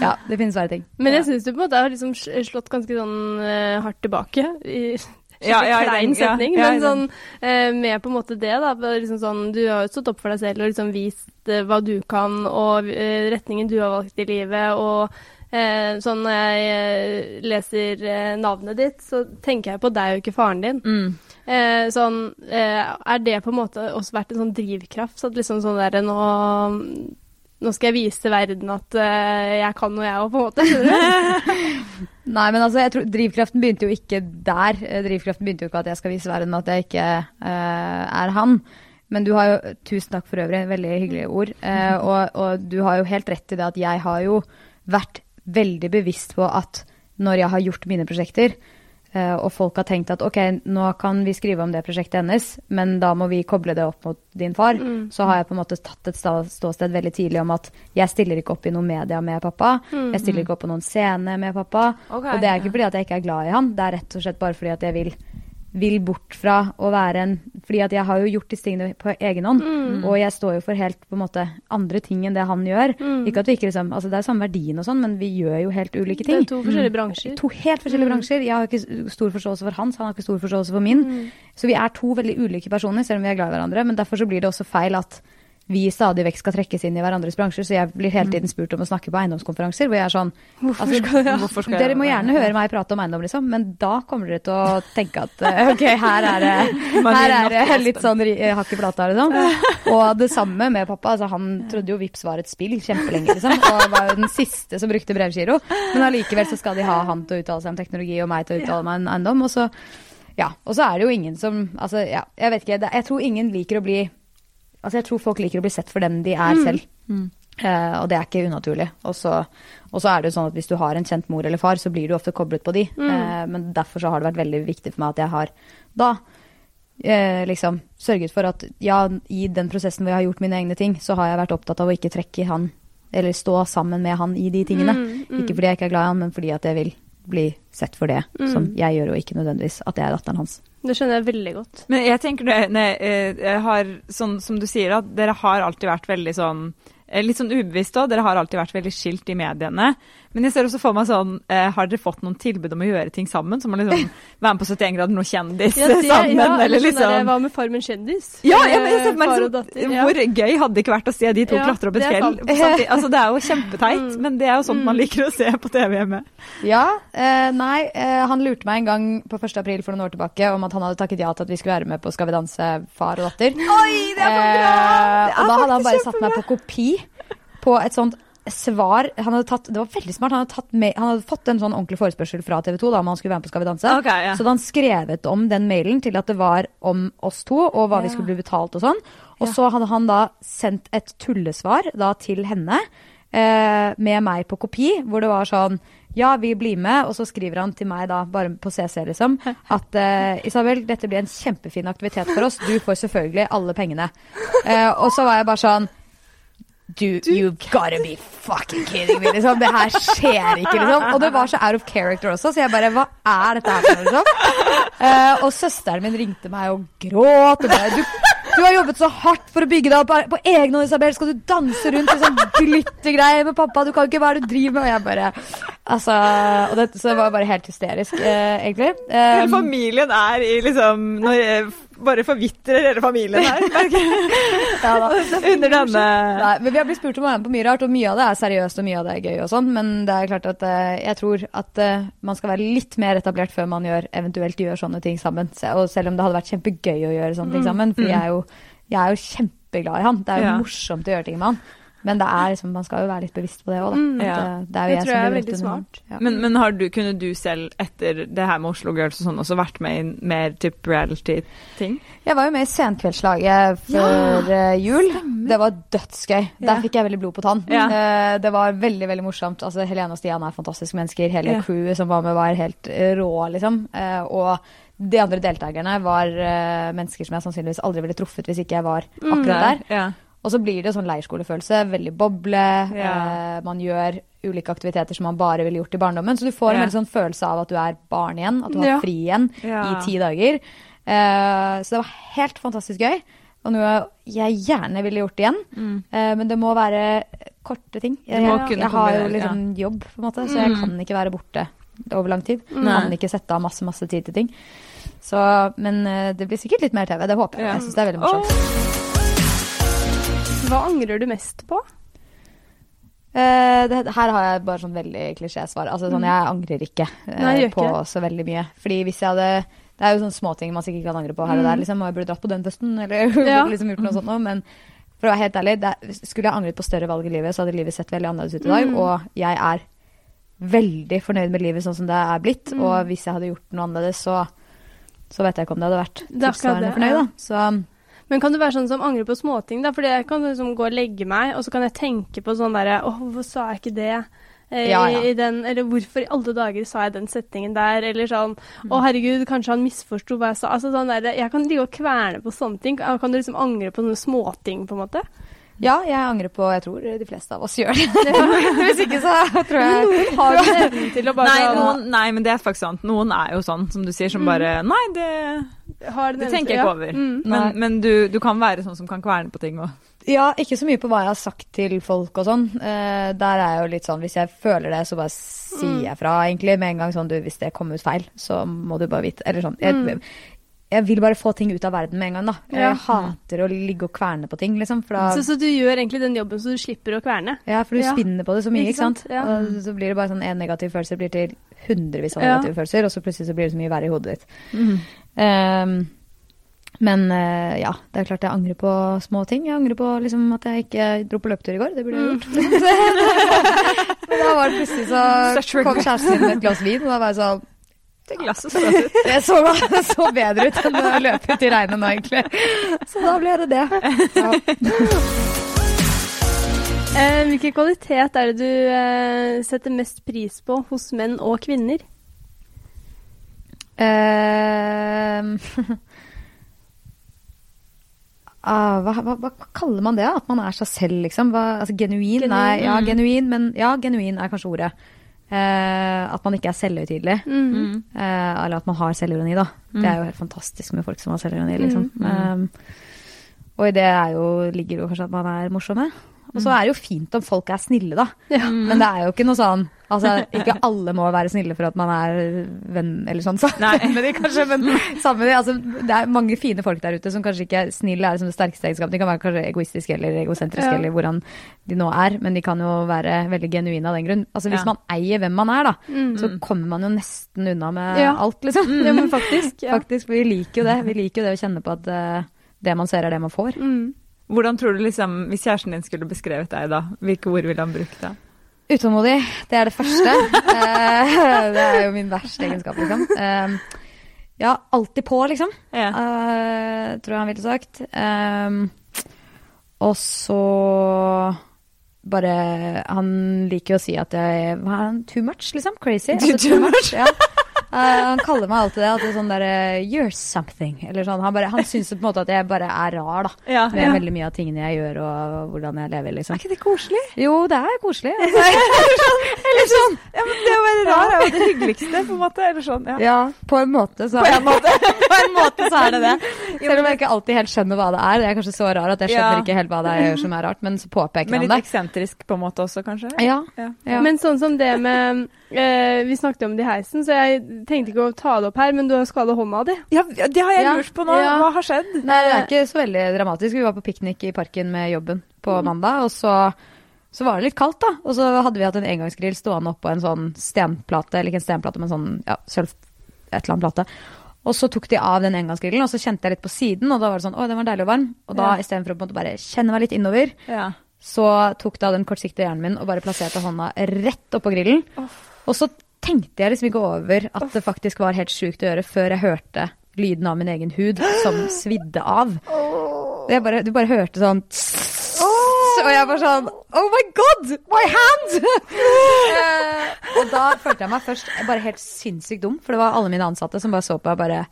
Ja, det finnes verre ting. Men jeg syns du på en måte har liksom slått ganske sånn uh, hardt tilbake. I Ja, ja, klein setning, ja, men sånn eh, med på en måte det, da. Liksom sånn, du har jo stått opp for deg selv og liksom vist eh, hva du kan, og eh, retningen du har valgt i livet, og eh, sånn når jeg eh, leser eh, navnet ditt, så tenker jeg på deg og ikke faren din. Mm. Eh, sånn, eh, er det på en måte også vært en sånn drivkraft? Så at liksom sånn derre nå nå skal jeg vise verden at uh, jeg kan noe, jeg òg, på en måte. [laughs] Nei, men altså, jeg tror drivkraften begynte jo ikke der. Eh, Drivkraften begynte jo ikke at jeg skal vise verden at jeg ikke uh, er han. Men du har jo Tusen takk for øvrig, veldig hyggelige ord. Uh, [laughs] og, og du har jo helt rett i det at jeg har jo vært veldig bevisst på at når jeg har gjort mine prosjekter, og folk har tenkt at ok, nå kan vi skrive om det prosjektet hennes, men da må vi koble det opp mot din far, Mm. så har jeg på en måte tatt et ståsted veldig tidlig om at jeg stiller ikke opp i noen media med pappa. Jeg stiller ikke opp på noen scene med pappa. Okay, og det er ikke fordi at jeg ikke er glad i han, det er rett og slett bare fordi at jeg vil, vil bort fra å være en Fordi at jeg har jo gjort disse tingene på egen hånd, og jeg står jo for helt på en måte andre ting enn det han gjør. Ikke at vi ikke liksom, altså Det er samme verdien og sånn, men vi gjør jo helt ulike ting. Det er to forskjellige bransjer. To helt forskjellige bransjer. Jeg har ikke stor forståelse for hans, han har ikke stor forståelse for min. Så vi er to veldig ulike personer, selv om vi er glad i hverandre. Men derfor så blir det også feil at vi stadig vekk skal trekkes inn i hverandres bransjer. Så jeg blir hele tiden spurt om å snakke på eiendomskonferanser, hvor jeg er sånn Hvorfor altså, skal jeg- Hvorfor skal jeg- Dere må gjerne høre meg prate om eiendom, liksom, men da kommer dere til å tenke at eh, ok, her er det, [laughs] her er det litt sånn ri- eh, hakk i plata, liksom. Og det samme med pappa. Altså, han trodde jo Vipps var et spill kjempelenge, liksom. Og var jo den siste som brukte brevgiro. Men allikevel så skal de ha han til å uttale seg om teknologi, og meg til å uttale meg om eiendom. Og så, ja. Og så er det jo ingen som Altså, ja, jeg vet ikke. Jeg tror ingen liker å bli Altså, jeg tror folk liker å bli sett for den de er selv. Eh, og det er ikke unaturlig. Og så, er det jo sånn at hvis du har en kjent mor eller far, så blir du ofte koblet på de. Eh, men derfor så har det vært veldig viktig for meg at jeg har da uh, liksom sørget for at ja, i den prosessen hvor jeg har gjort mine egne ting, så har jeg vært opptatt av å ikke trekke han, eller stå sammen med han i de tingene. Ikke fordi jeg ikke er glad i han, men fordi at jeg vil bli sett for det som jeg gjør, og ikke nødvendigvis at jeg er datteren hans. Det skjønner jeg veldig godt. Men jeg tenker nei, eh, jeg har, sånn som du sier, at dere har alltid vært veldig sånn Litt sånn ubevisst òg, dere har alltid vært veldig skilt i mediene. Men jeg ser også for meg sånn eh, Har dere fått noen tilbud om å gjøre ting sammen? Som å liksom [laughs] være med på 71 grader noe kjendis Ja, det- [laughs] sammen? ja, eller sånn der, liksom Hva med Farmen kjendis? ja, ja, men jeg ser meg Eh, far og liksom, datter, ja. Hvor gøy hadde det ikke vært å se de to Ja, klatre opp et det fjell? Altså, det er jo kjempeteit, Mm. men det er jo sånt man liker å se på TV hjemme. Ja, eh, nei, eh, han lurte meg en gang på 1. april for noen år tilbake om at han hadde takket ja til at vi skulle være med på Skal vi danse, far og datter. Oi, det er så bra! Eh, Det og da hadde han bare satt meg på kopi på et sånt svar tatt, Det var veldig smart. Han hadde, tatt med, han hadde fått en sånn ordentlig forespørsel fra TV 2 da, om han skulle være med på Skal vi danse. Okay, yeah. Så hadde han skrevet om den mailen til at det var om oss to, og hva vi skulle bli betalt og sånn. Og så hadde han da sendt et tullesvar da til henne. eh, med meg på kopi, hvor det var sånn ja, vi blir med, og så skriver han til meg da, bare på CC, liksom, [laughs] at uh, Isabel, dette blir en kjempefin aktivitet for oss. Du får selvfølgelig alle pengene. Uh, og så var jeg bare sånn du, you gotta be fucking kidding me, liksom. Det her skjer ikke, liksom. Og det var så out of character også, så jeg bare Hva er dette her for liksom? uh, og søsteren min ringte meg og gråt. Og bare, du, du har jobbet så hardt for å bygge deg opp på egen hånd, Isabel. Skal du danse rundt i sånn glittergreier med pappa? Du kan ikke hva er det du driver med? Og jeg bare Altså og det, Så det var bare helt hysterisk, uh, egentlig. Hele Um, familien er i liksom når Bare forvitrer hele familien her. [laughs] ja, da. Under denne Nei, men Vi har blitt spurt om å være med på mye rart, og mye av det er seriøst og mye av det er gøy. og sånn, Men det er klart at uh, jeg tror at uh, man skal være litt mer etablert før man gjør, eventuelt gjør sånne ting sammen. Og selv om det hadde vært kjempegøy å gjøre sånne ting sammen, for jeg er jo, jeg er jo kjempeglad i han. Det er jo Ja. morsomt å gjøre ting med han. Men det er liksom, man skal jo være litt bevisst på det òg, da. Mm. Ja. det, Det er jo Det jeg tror som jeg er veldig smart. Ja. Men, men har du, kunne du selv, etter det her med Oslo Girls og sånn, også vært med i mer type reality-ting? Jeg var jo med i Senkveldslaget før ja, jul. Det var dødsgøy. Ja. Der fikk jeg veldig blod på tann. Ja. Eh, det var veldig veldig morsomt. Altså, Helene og Stian er fantastiske mennesker. Hele Ja. crewet som var med, var helt eh, rå, liksom. Eh, og de andre deltakerne var eh, mennesker som jeg sannsynligvis aldri ville truffet hvis ikke jeg var akkurat der. Ja. Og så blir det sånn leirskolefølelse. Veldig boble. Ja. Eh, man gjør ulike aktiviteter som man bare ville gjort i barndommen. Så du får en Ja. veldig sånn følelse av at du er barn igjen. At du har Ja. fri igjen i ti dager. Eh, så det var helt fantastisk gøy. Og noe jeg gjerne ville gjort igjen. Mm. Eh, men det må være korte ting. Jeg, jeg, jeg har jo liksom jobb, på en måte, så jeg Mm. kan ikke være borte over lang tid. Nei. Kan ikke sette av masse, masse tid til ting. Så, men eh, det blir sikkert litt mer TV. Det håper jeg. Jeg syns det er veldig morsomt. Hva angrer du mest på? Uh, det, her har jeg bare sånn veldig klisjésvar. Altså, sånn, jeg angrer ikke uh, Nei, jeg på ikke. så veldig mye. Fordi hvis jeg hadde Det er jo sånne småting man sikkert kan angre på her og der. Liksom, og jeg burde dratt på den festen, eller [laughs] Ja. [laughs] liksom gjort noe sånt noe. Men for å være helt ærlig, det, skulle jeg angret på større valg i livet, så hadde livet sett veldig annerledes ut i dag. Mm. Og jeg er veldig fornøyd med livet sånn som det er blitt. Mm. Og hvis jeg hadde gjort noe annerledes, så, så vet jeg ikke om det hadde vært tilsvarende fornøyd. Da. Så Men kan du være sånn som angrer på småting, da? Fordi jeg kan liksom gå og legge meg, og så kan jeg tenke på sånn derre Å, hvorfor sa jeg ikke det? Eh, Ja, ja. I den, eller hvorfor i alle dager sa jeg den setningen der? Eller sånn Å, herregud, kanskje han misforsto hva jeg sa. Altså sånn der, Jeg kan ligge og kverne på sånne ting. Kan kan du liksom angre på sånne småting, på en måte? Ja, jeg angrer på Jeg tror de fleste av oss gjør det. [laughs] Hvis ikke så tror jeg Noen har jo evnen til å bare Nei, noen, nei, men det er faktisk sant. Noen er jo sånn, som du sier, som bare Nei, det, har den det tenker jeg ikke ja. over. Mm. Men, men du, du kan være sånn som kan kverne på ting og Ja, ikke så mye på hva jeg har sagt til folk og sånn. Uh, der er jeg jo litt sånn, hvis jeg føler det, så bare sier jeg fra, egentlig. Med en gang sånn, du, hvis det kom ut feil, så må du bare vite Eller sånn. Jeg, Mm. Jeg vil bare få ting ut av verden med en gang, da. Ja. Jeg hater å ligge og kverne på ting, liksom. Da Så, så du gjør egentlig den jobben så du slipper å kverne? Ja, for du Ja. spinner på det så mye, Ikke sant. Ja. Og så blir det bare sånn en negativ følelse blir til hundrevis av Ja. negative følelser, og så plutselig så blir det så mye verre i hodet ditt. Ehm, men uh, ja, det er klart jeg angrer på små ting. Jeg angrer på liksom, at jeg ikke dro på løpetur i går. Det burde jeg gjort. [laughs] men da var det plutselig så kom kjæresten min med et glass vin, og da var jeg sånn Det glasset så godt ut. [laughs] Det så, det så bedre ut enn å løpe ut i regnet nå, egentlig. Så da ble det det. Ja. [laughs] Eh, hvilken kvalitet er det du eh, setter mest pris på hos menn og kvinner? Uh, [laughs] ah, hva, hva, hva kaller man det? At man er seg selv, liksom? Hva, altså, genuin? Genuin. Nei, ja, Mm. genuin, men ja, genuin er kanskje ordet. Eh, at man ikke er selvhøytidelig. Mm. Mm. Eh, eller at man har selvironi, da. Mm. Det er jo helt fantastisk med folk som har selvironi, liksom. Mm. Ehm, og i det er jo, ligger jo kanskje at man er morsomme. Og så er det jo fint om folk er snille, da. Ja. Men det er jo ikke noe sånn Altså, ikke alle må være snille for at man er venn, eller sånn. Så. Nei. [laughs] Men det, kanskje, men samme det, altså, det er mange fine folk der ute som kanskje ikke er snille er liksom det sterkeste egenskapet. De kan være kanskje egoistiske eller egosentriske Ja. eller hvordan de nå er, men de kan jo være veldig genuine av den grunn. Altså, hvis Ja. man eier hvem man er, da, Mm. så kommer man jo nesten unna med Ja. alt, liksom. Ja, men faktisk. Ja. Faktisk, for vi liker jo det. Vi liker jo det å kjenne på at uh, det man ser, er det man får. Mm. Hvordan tror du liksom, Hvis kjæresten din skulle beskrevet deg, da, hvilke ord ville han brukt da? Utålmodig, det er det første. [laughs] Eh, det er jo min verste egenskap, liksom. Eh, ja, alltid på, liksom. Ja. Uh, tror jeg han ville sagt. Eh, og så bare Han liker jo å si at jeg Hva er han? Too much, liksom? Crazy? [laughs] Too- Altså, too much? Ja. [laughs] Eh, han kaller meg alltid det. At det er sånn derre You're something. Eller sånn. Han, bare, han syns på en måte at jeg bare er rar, da. Ja, Med ja. veldig mye av tingene jeg gjør og hvordan jeg lever, liksom. Er ikke det koselig? Jo, det er koselig. [laughs] Altså. [laughs] Eller sånn, ja, men Det å være rar er jo det hyggeligste, på en måte. Eller sånn, ja. Ja, på en måte så, På en måte. på en måte så er det det. Selv om jeg ikke alltid helt skjønner hva det er. Jeg er kanskje så rar at jeg skjønner Ja. ikke helt hva det er jeg gjør som er rart, men så påpeker Men han litt eksentrisk på en måte også, kanskje? Ja, Ja. ja. Men sånn som det med eh, Vi snakket om det i heisen, så jeg tenkte ikke å ta det opp her, men du har skada hånda di. Ja, det har jeg Ja. lurt på nå. Ja. Hva har skjedd? Nei, det er ikke så veldig dramatisk. Vi var på piknik i parken med jobben på mandag, og så, så var det litt kaldt, da. Og så hadde vi hatt en engangsgrill stående oppå en sånn stenplate, eller ikke en stenplate, men sånn ja, sølv et eller annet plate. Og så tok de av den engangsgrillen, og så kjente jeg litt på siden, og da var det sånn Å, den var deilig og varm. Og da Ja. istedenfor å på en måte bare kjenne meg litt innover, Ja. så tok da den kortsiktige hjernen min og bare plasserte hånda rett oppå grillen. Og så tenkte jeg liksom ikke over at det faktisk var helt sjukt å gjøre før jeg hørte lyden av min egen hud som [gasps] svidde av. Bare, du bare hørte sånn Og jeg var sånn Oh my god! My hand! [laughs] Eh, og da følte jeg meg først bare helt sinnssykt dum, for det var alle mine ansatte som bare så på og bare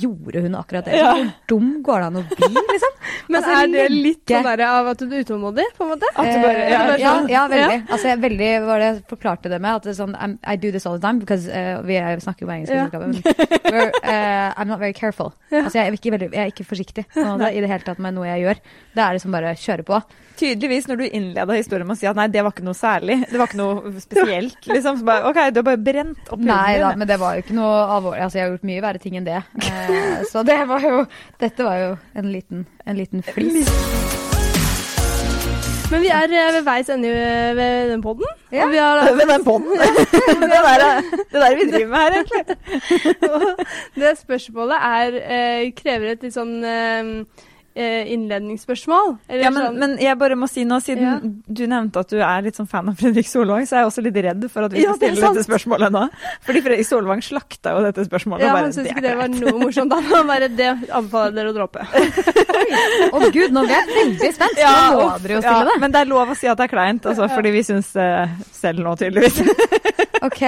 Gjorde hun akkurat det? Ja. Hvor dum går det an å bli, liksom? [laughs] Men Altså, er det litt sånn der av at du er utålmodig, på en måte? At du bare, ja, Eh, ja, sånn. ja, veldig. Altså, jeg veldig var det jeg forklarte det med. At det er sånn, I do this all the time, because uh, vi er, snakker jo engelsk i selskapet. Men eh, I'm not very careful. [laughs] Altså, jeg, er ikke veldig, jeg er ikke forsiktig måte, i det hele tatt med noe jeg gjør. Det er liksom bare kjøre på. Tydeligvis, når du innleda historien med å si at nei, det var ikke noe særlig, det var ikke noe spesielt, liksom. Så bare, OK, du har bare brent opp Nei da, men det var jo ikke noe alvorlig. Altså, jeg har gjort mye verre ting enn det. Eh, så det var jo Dette var jo en liten, en liten flis. Men vi er eh, ved veis ende eh, ved den poden. Ja. Og vi har [laughs] Ved den poden. [laughs] det, der, er- det der vi driver med her, egentlig. [laughs] Det spørsmålet er krever et litt sånn innledningsspørsmål. Eller Ja, men, sånn men jeg bare må si nå, siden Ja. du nevnte at du er litt sånn fan av Fredrik Solvang, så er jeg også litt redd for at vi Ja, skal det stille dette spørsmålet nå. Fordi Fredrik Solvang slakta jo dette spørsmålet. ja, og bare, han syntes ikke det var noe morsomt. Han bare, det anbefaler jeg dere å droppe. [laughs] Å gud, nå ble jeg veldig spent. Ja, nå må dere jo ja, stille det. Men det er lov å si at det er kleint, altså, fordi vi syns uh, selv nå, tydeligvis. [laughs] Ok,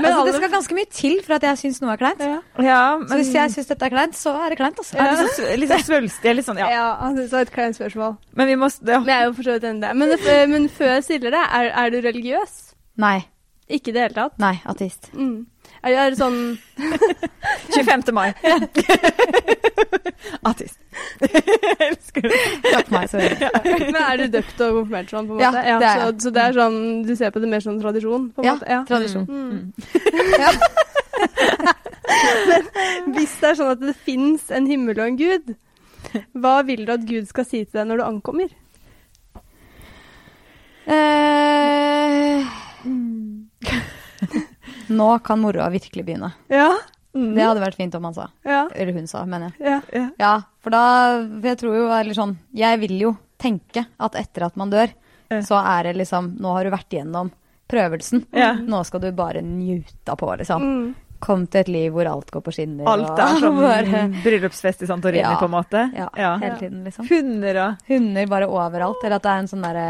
Men altså, det skal ganske mye til for at jeg syns noe er kleint. Ja, Så hvis jeg syns dette er kleint, så er det kleint. Altså. er litt sånn litt sånn [laughs] svulstig, litt sånn, ja. Ja, han syntes det var et kleint spørsmål. Men vi må ja. Men jeg er jo for så vidt enig i det. Men, men før jeg stiller det, er, er du religiøs? Nei. Ikke i det hele tatt? Nei, ateist. Mm. Er, er det sånn [laughs] 25. mai. [laughs] Ateist. Jeg [laughs] elsker det. Takk meg, så veldig. Men er du døpt og konfirmert sånn, på en Ja, måte? det er jeg. så det er sånn Du ser på det mer som tradisjon? På en Ja, måte? Ja. tradisjon. Mm. Men hvis det er sånn at det fins en himmel og en gud, hva vil du at Gud skal si til deg når du ankommer? Eh, Nå kan moroa virkelig begynne. Ja. Det hadde vært fint om han sa. Ja. Eller hun sa, mener jeg. ja. Ja. Ja, for da for Jeg tror jo eller sånn Jeg vil jo tenke at etter at man dør, så er det liksom Nå har du vært igjennom prøvelsen. Nå skal du bare njute på, liksom. Mm. Kom til et liv hvor alt går på skinner. Alt og er [laughs] som bare, bryllupsfest i Santorini, Ja. på en måte. ja, Ja. hele tiden, liksom. Hunder og Hunder bare overalt. Eller at det er en sånn derre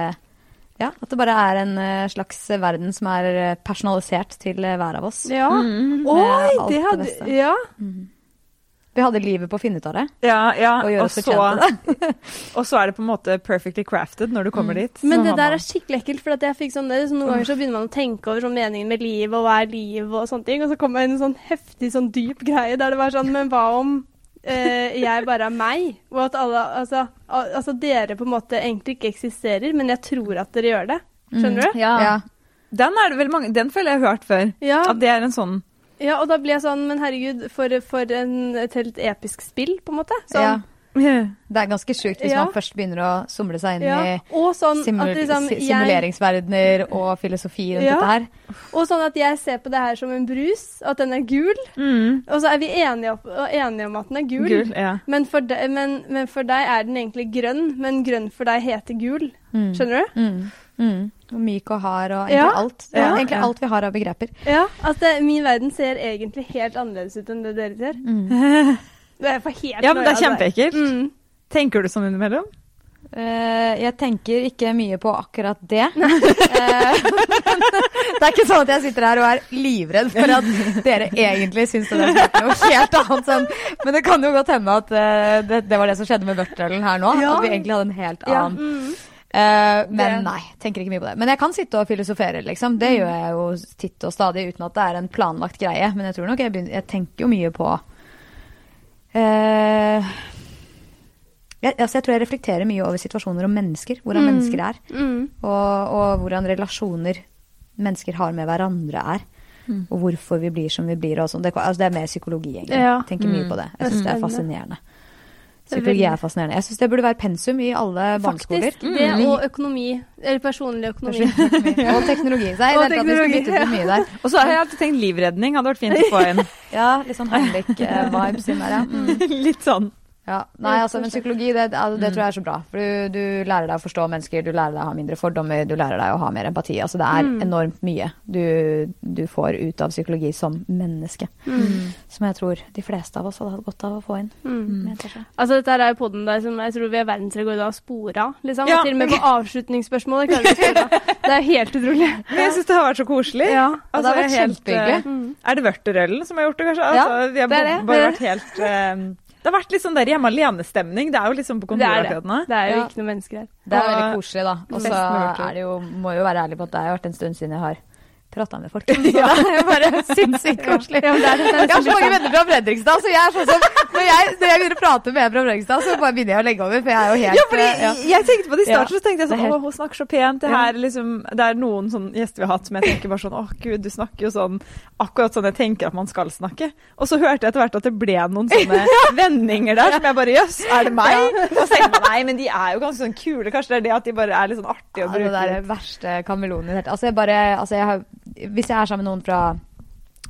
Ja, at det bare er en eh, slags verden som er eh, personalisert til eh, hver av oss. Ja. Mm. Oi, det det hadde beste. Ja. Vi hadde livet på å finne ut av det. Ja, ja. Og gjøre Og så, [laughs] og så er det på en måte perfectly crafted når du kommer dit. Så Men det der man- er skikkelig ekkelt. For at jeg fikk sånn, det, er sånn, Noen ganger så begynner man å tenke over sånn meningen med livet, og hva er liv, og sånne ting. Og så kommer en sånn heftig, sånn dyp greie der det var sånn Men hva om eh, jeg bare er meg? Og at alle Altså, al altså dere på en måte egentlig ikke eksisterer, men jeg tror at dere gjør det. Skjønner du? Ja. Ja. Den er det vel mange Den føler jeg har hørt før. Ja, At det er en sånn ja, og da blir jeg sånn Men herregud, for, for en, et helt episk spill, på en måte. Sånn, ja. [laughs] Det er ganske sjukt hvis Ja. man først begynner å somle seg inn Ja. i Og sånn simul at liksom simuleringsverdener og filosofi rundt dette her. Og sånn at jeg ser på det her som en brus, at den er gul. Mm. Og så er vi enige, opp, enige om at den er gul. Gul. Ja. Men, for de, men, men for deg er den egentlig grønn, men grønn for deg heter gul. Mm. Skjønner du? Mm. Og myk og hard og egentlig Ja. alt. Ja. Ja, egentlig Ja. alt vi har av begreper. Ja, altså min verden ser egentlig helt annerledes ut enn det dere ser. Mm. [laughs] Det er for helt ja, men det er altså. kjempeekkelt. Mm. Tenker du sånn innimellom? Uh, jeg tenker ikke mye på akkurat det. uh, [laughs] [laughs] det er ikke sånn at jeg sitter her og er livredd for at dere egentlig syns det er noe helt annet. Sånn. Men det kan jo godt hende at uh, det, det, var det som skjedde med vørteren her nå. Ja. At vi egentlig hadde en helt Ja. annen Mm. Eh, men nei, tenker ikke mye på det. Men jeg kan sitte og filosofere, liksom. Det gjør jeg jo titt og stadig uten at det er en planlagt greie. Men jeg tror nok jeg begynner Jeg tenker jo mye på uh, jeg, altså jeg tror jeg reflekterer mye over situasjoner og mennesker. Hvordan Mm. mennesker er. Mm. Og, og hvordan relasjoner mennesker har med hverandre er. Mm. Og hvorfor vi blir som vi blir. Og sånn. det, altså det er mer psykologi, egentlig. Ja. Tenker mye Mm. på det. Jeg syns det er fascinerende. Det Psykologi er fascinerende. Jeg syns det burde være pensum i alle barneskoler. Faktisk. Det Mm. og økonomi. Eller personlig økonomi. Og teknologi. Nei, Og teknologi, der. [laughs] Og så har jeg alltid tenkt livredning hadde vært fint å få inn. [laughs] Ja, litt sånn Heimlich-vibes inn der, ja. Mm. [laughs] Litt sånn. Ja. Nei, altså, men psykologi, det, altså, det tror jeg er så bra. For du, du lærer deg å forstå mennesker, du lærer deg å ha mindre fordommer, du lærer deg å ha mer empati. Altså, det er Mm. enormt mye du, du får ut av psykologi som menneske. Mm. Som jeg tror de fleste av oss hadde hatt godt av å få inn. Mm. slett. Altså, dette er jo podden der som jeg tror vi er verdensrekord i å spore av. Liksom. Ja. Til og med på avslutningsspørsmålet klarer [laughs] vi å spore av. Det er helt utrolig. Men jeg syns det har vært så koselig. Ja. Og det har vært er helt, kjempehyggelig. eh, Mm. Er det vørterølen som har gjort det, kanskje? Ja, Altså, vi har det er det. bare vært helt eh, Det har vært litt sånn der hjemme alene-stemning. Det er jo liksom på Det kontoret det. akkurat nå. Det er jo ikke noen mennesker her. Det er veldig koselig, da. Og så må jeg er det jo, må jo være ærlig på at det har vært en stund siden jeg har prata med folk. [laughs] Så det er bare sinnssykt koselig. Ja, Jeg har så mange venner fra Fredrikstad, så jeg er sånn som Når jeg, når jeg begynner å prate med fra Fredrikstad, så bare begynner jeg å legge over, for jeg er jo helt Ja, fordi eh, ja. jeg tenkte på det i starten, så tenkte jeg sånn helt- Å, hun snakker så pent. Det, her, liksom, det er noen sånne gjester vi har hatt som jeg tenker bare sånn Å, gud, du snakker jo sånn akkurat sånn jeg tenker at man skal snakke. Og så hørte jeg etter hvert at det ble noen sånne [laughs] vendinger der som jeg bare Jøss, er det meg? Ja. så jeg nei, men de er jo ganske sånn kule. Kanskje det er det at de bare er litt sånn artige å Ja, det bruke. der verste kameleonen i det hele tatt. Altså, jeg bare altså, jeg har, Hvis jeg er sammen med noen fra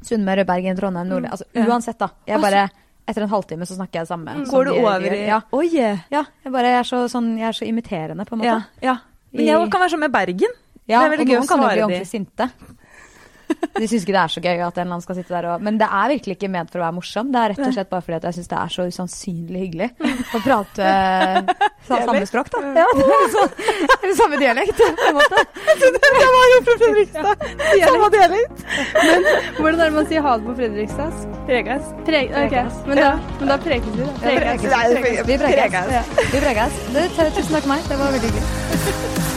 Sunnmøre, Bergen, Trondheim, Nordli altså, Uansett, da. Jeg bare Etter en halvtime så snakker jeg det samme. Går du de- de over i Ja. Oi! Ja. ja jeg, bare, jeg, er så, sånn, jeg er så imiterende, på en måte. ja, ja. Men jeg kan være sånn med Bergen. Ja, Det er veldig og gøy å noen kan jo svare bli ordentlig sinte. De syns ikke det er så gøy at en eller annen skal sitte der og Men det er virkelig ikke ment for å være morsom. Det er rett og slett bare fordi at jeg syns det er så usannsynlig hyggelig å prate sa- samme språk, da. Ja, det er sånn, eller samme dialekt, på en måte. Jeg var jo fra Fredrikstad. Samme dialekt. Hvordan er det man sier ha det på Fredrikstad? Pregas. Preg, ok, men da, men da prekes vi, da. Pregas. vi pregas. Vi prekes. Du, tusen takk for meg. Det var veldig hyggelig.